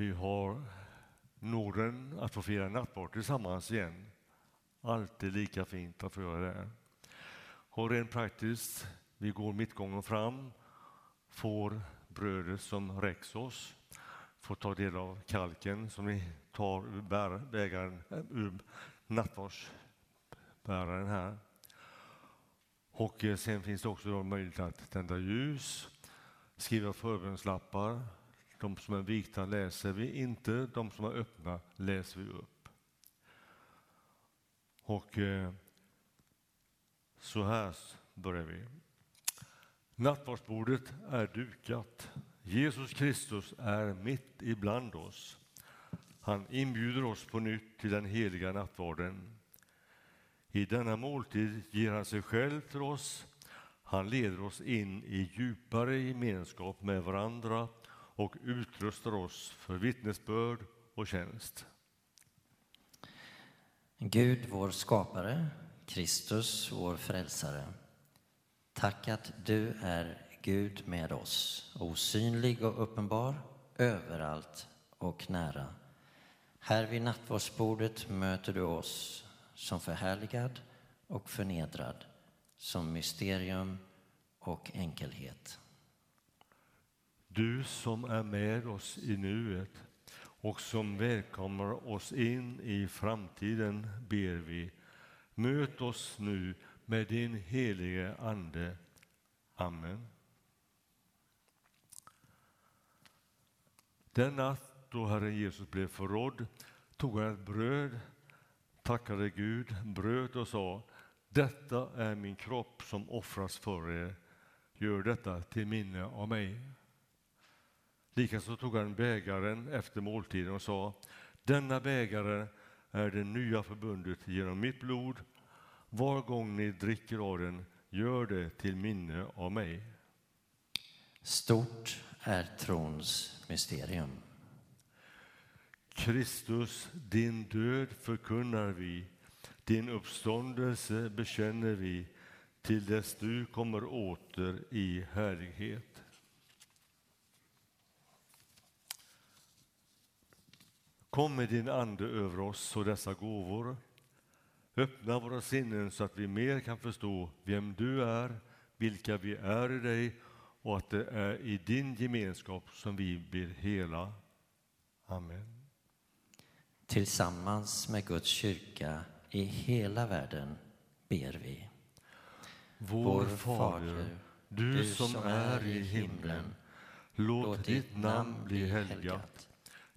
[SPEAKER 1] Vi har nåden att få fira nattvard tillsammans igen. Alltid lika fint att få göra det. Och rent praktiskt, vi går mittgången fram, får brödet som räcks oss, får ta del av kalken som vi tar ur bägaren, äh, ur nattvardsbäraren här. Och eh, sen finns det också möjlighet att tända ljus, skriva förbönslappar. De som är vikta läser vi inte, de som är öppna läser vi upp. Och eh, så här börjar vi. Nattvardsbordet är dukat. Jesus Kristus är mitt ibland oss. Han inbjuder oss på nytt till den heliga nattvarden. I denna måltid ger han sig själv till oss. Han leder oss in i djupare gemenskap med varandra och utrustar oss för vittnesbörd och tjänst.
[SPEAKER 5] Gud, vår skapare, Kristus, vår frälsare. Tack att du är Gud med oss, osynlig och uppenbar, överallt och nära. Här vid nattvardsbordet möter du oss som förhärligad och förnedrad, som mysterium och enkelhet.
[SPEAKER 1] Du som är med oss i nuet och som välkomnar oss in i framtiden ber vi. Möt oss nu med din helige Ande. Amen. Den natt då Herren Jesus blev förrådd tog han ett bröd, tackade Gud, bröt och sa Detta är min kropp som offras för er. Gör detta till minne av mig. Likaså tog han bägaren efter måltiden och sa Denna bägare är det nya förbundet genom mitt blod. Var gång ni dricker av den, gör det till minne av mig.
[SPEAKER 5] Stort är trons mysterium.
[SPEAKER 1] Kristus, din död förkunnar vi, din uppståndelse bekänner vi till dess du kommer åter i härlighet. Kom med din Ande över oss och dessa gåvor. Öppna våra sinnen så att vi mer kan förstå vem du är, vilka vi är i dig och att det är i din gemenskap som vi blir hela. Amen.
[SPEAKER 5] Tillsammans med Guds kyrka i hela världen ber vi.
[SPEAKER 1] Vår Fader, du som är i himlen. Låt ditt namn bli helgat.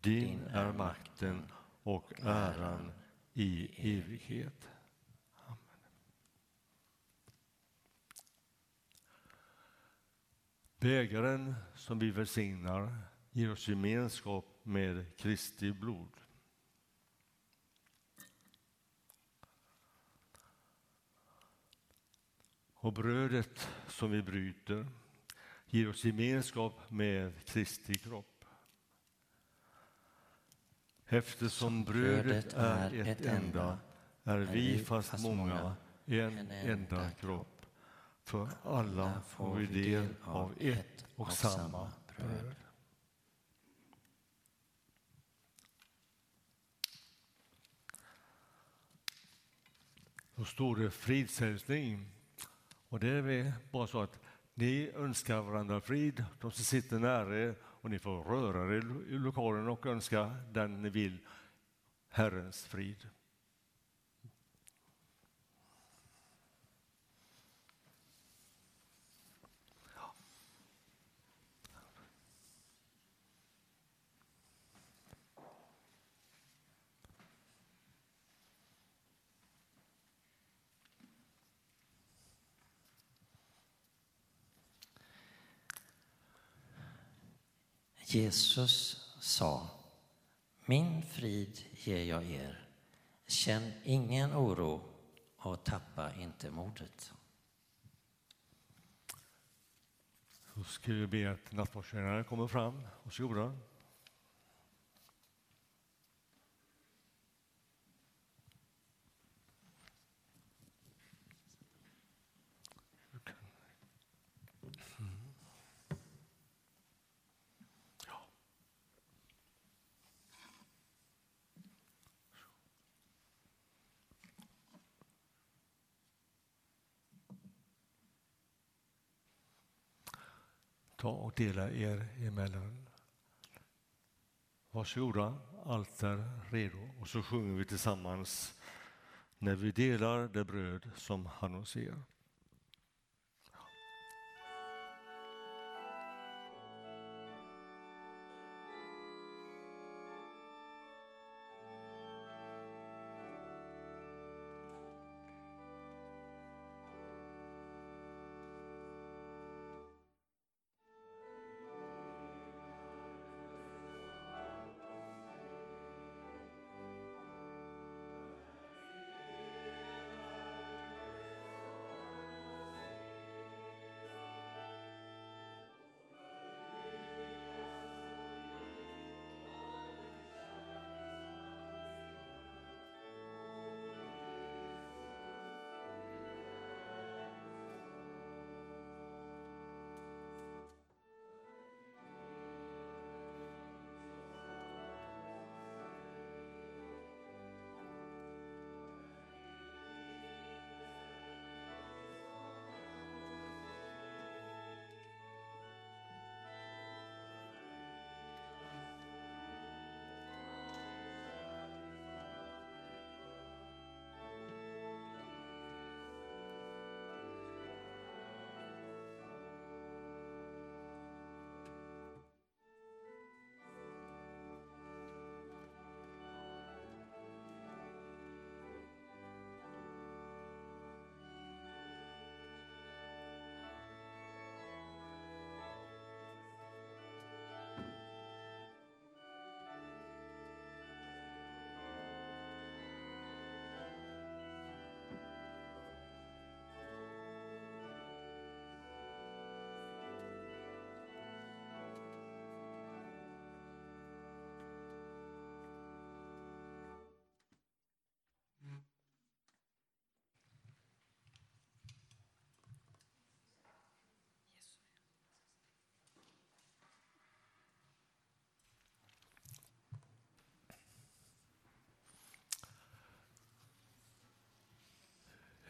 [SPEAKER 1] din är makten och äran i evighet. Amen. Bägaren som vi välsignar ger oss gemenskap med Kristi blod. Och brödet som vi bryter ger oss gemenskap med Kristi kropp. Eftersom brödet är ett enda är vi fast många en enda kropp. För alla får vi del av ett och samma bröd. Då står det fridshälsning. Och det är bara så att ni önskar varandra frid, de som sitter nära er, och ni får röra er i lokalen och önska den ni vill Herrens frid.
[SPEAKER 5] Jesus sa, Min frid ger jag er. Känn ingen oro och tappa inte modet.
[SPEAKER 1] Så ska vi be att nattvardskännaren kommer fram. Varsågoda. Ta och dela er emellan. Varsågoda, allt är redo. Och så sjunger vi tillsammans när vi delar det bröd som han oss ger.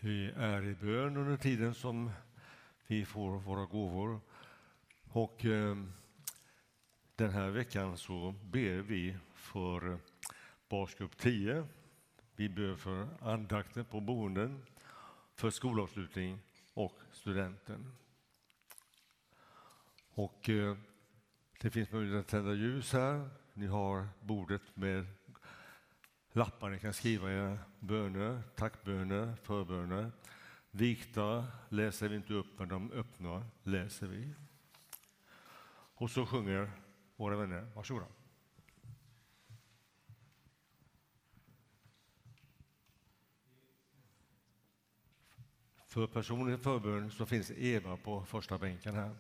[SPEAKER 1] Vi är i bön under tiden som vi får våra gåvor. Och eh, den här veckan så ber vi för Barsgrupp 10. Vi ber för andakten på boenden, för skolavslutning och studenten. Och eh, det finns möjlighet att tända ljus här. Ni har bordet med lappar ni kan skriva era böner, tackböner, förböner. Vikta läser vi inte upp, men de öppna läser vi. Och så sjunger våra vänner. Varsågoda. För personlig förbön så finns Eva på första bänken här.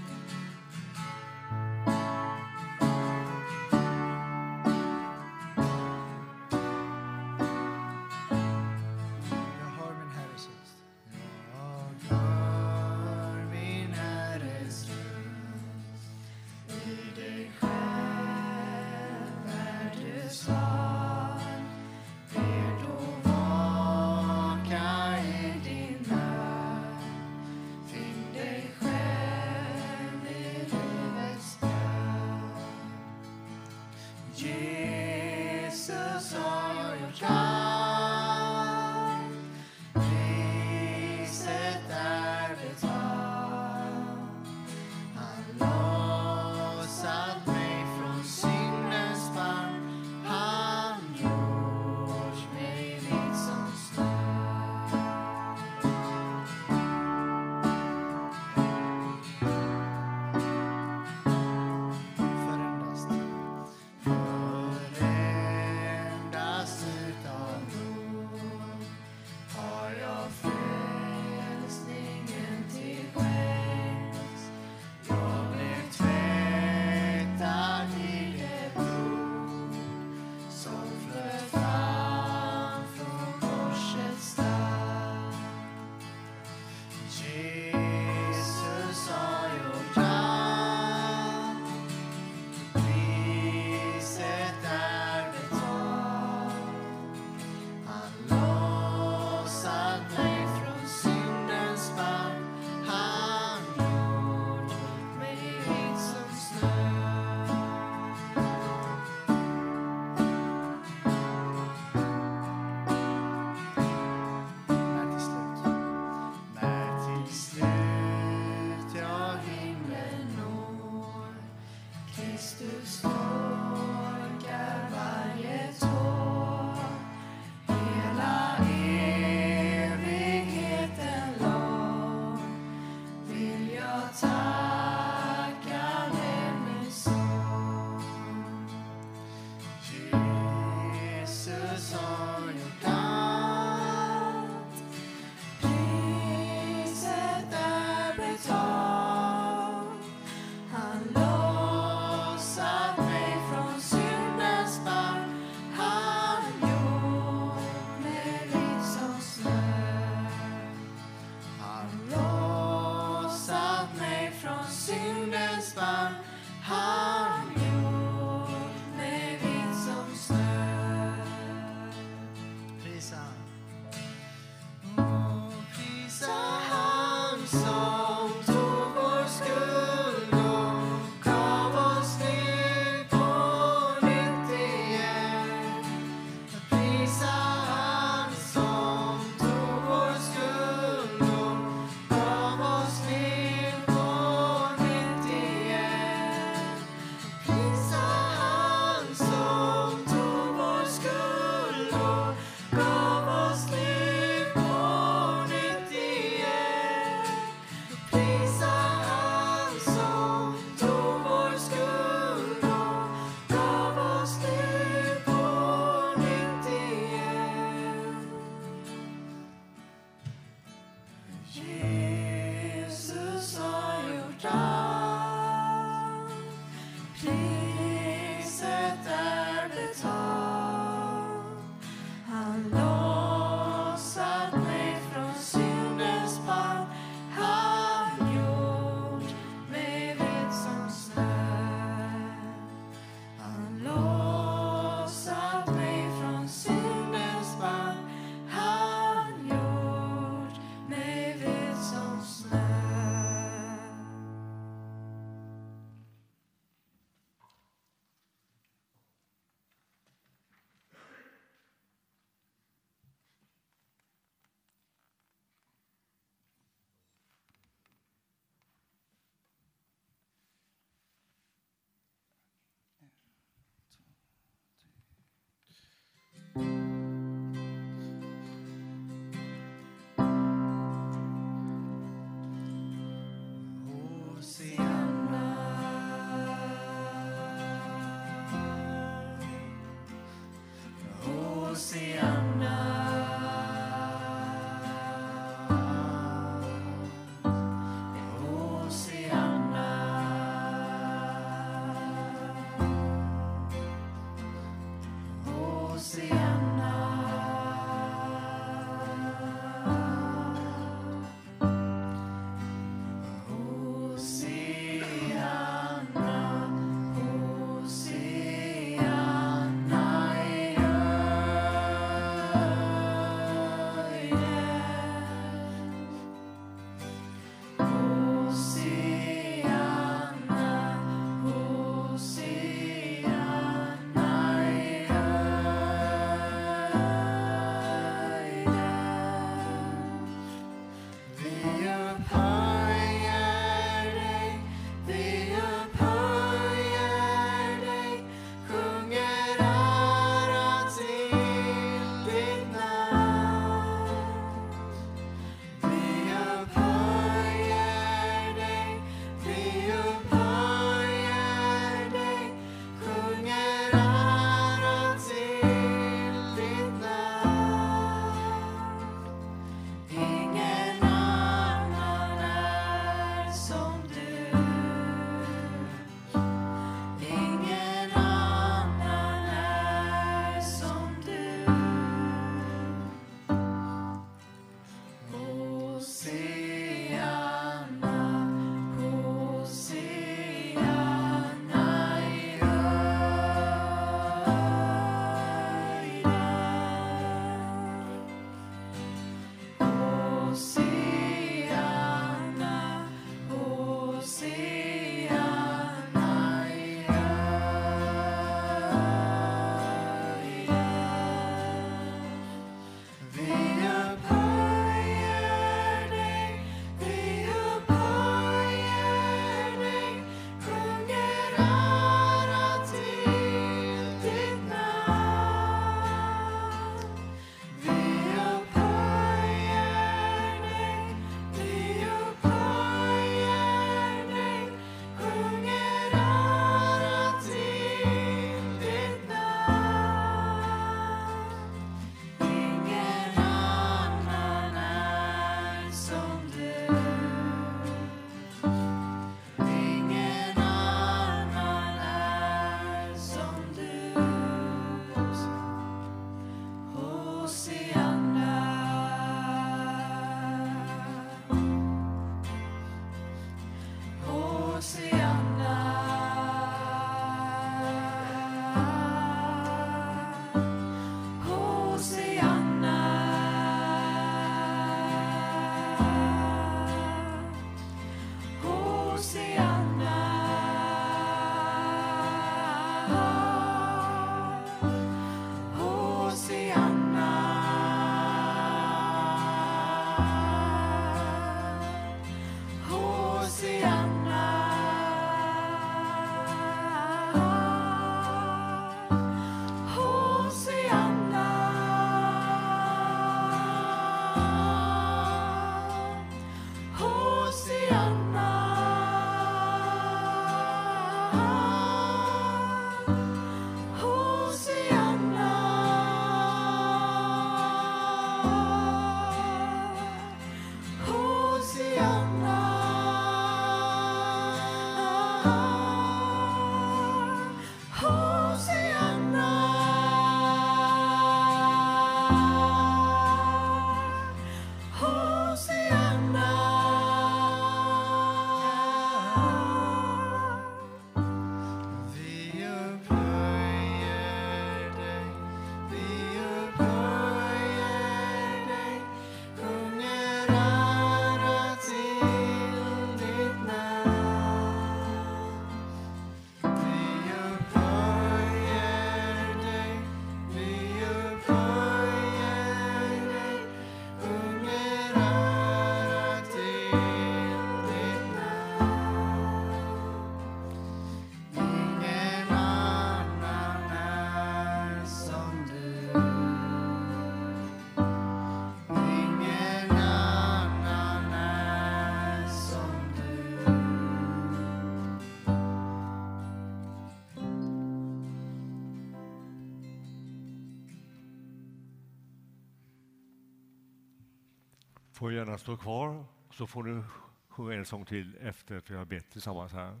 [SPEAKER 1] Får gärna stå kvar så får du sjunga en sång till efter att vi har bett tillsammans här.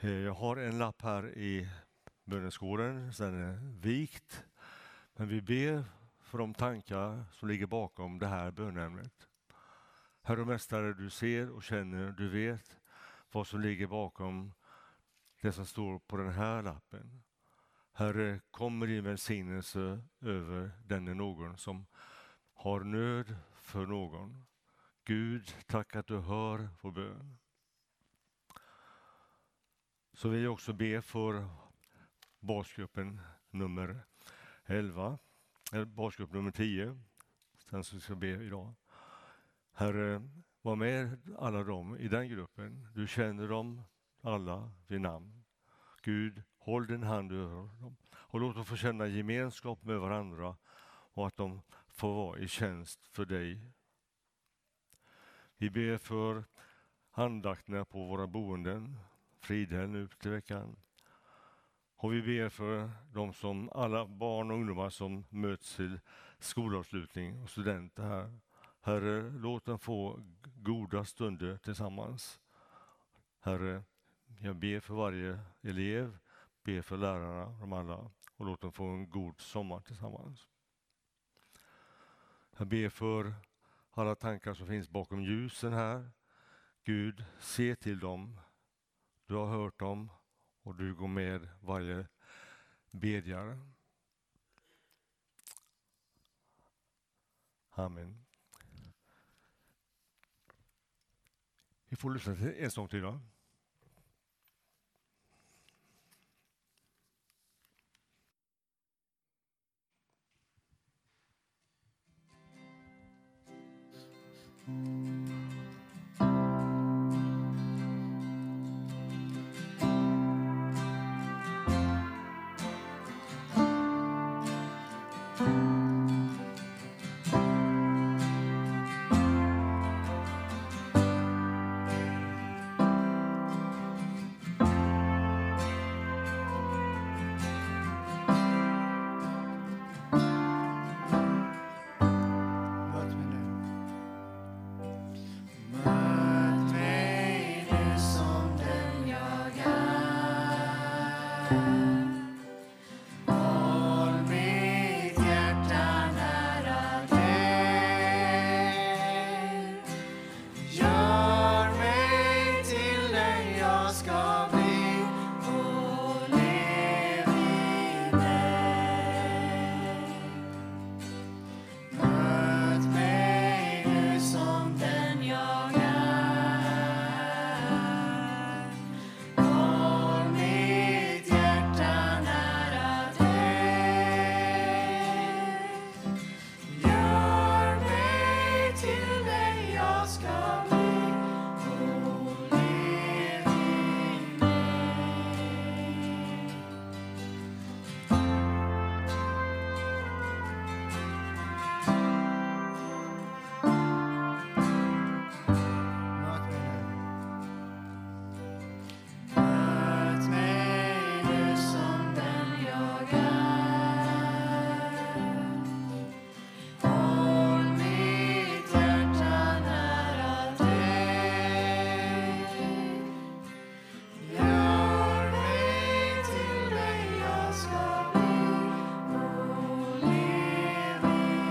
[SPEAKER 1] Eh, jag har en lapp här i böneskåren, den är vikt. Men vi ber för de tankar som ligger bakom det här bönämnet. Herre och Mästare, du ser och känner, du vet vad som ligger bakom det som står på den här lappen. Herre, kom med din välsignelse över denne någon som har nöd för någon. Gud, tack att du hör vår bön. Så vill jag också be för basgruppen nummer 11, eller basgrupp nummer 10, den som ska be idag. Herre, var med alla dem i den gruppen. Du känner dem alla vid namn. Gud, håll din hand över dem och låt dem få känna gemenskap med varandra och att de får vara i tjänst för dig. Vi ber för andakterna på våra boenden, Fridhem nu till veckan. Och vi ber för de som, alla barn och ungdomar som möts till skolavslutning och studenter här. Herre, låt dem få goda stunder tillsammans. Herre, jag ber för varje elev, ber för lärarna, de alla, och låt dem få en god sommar tillsammans. Jag ber för alla tankar som finns bakom ljusen här. Gud, se till dem. Du har hört dem och du går med varje bedjare. Amen. Vi får lyssna till en sång till. Då.
[SPEAKER 6] Música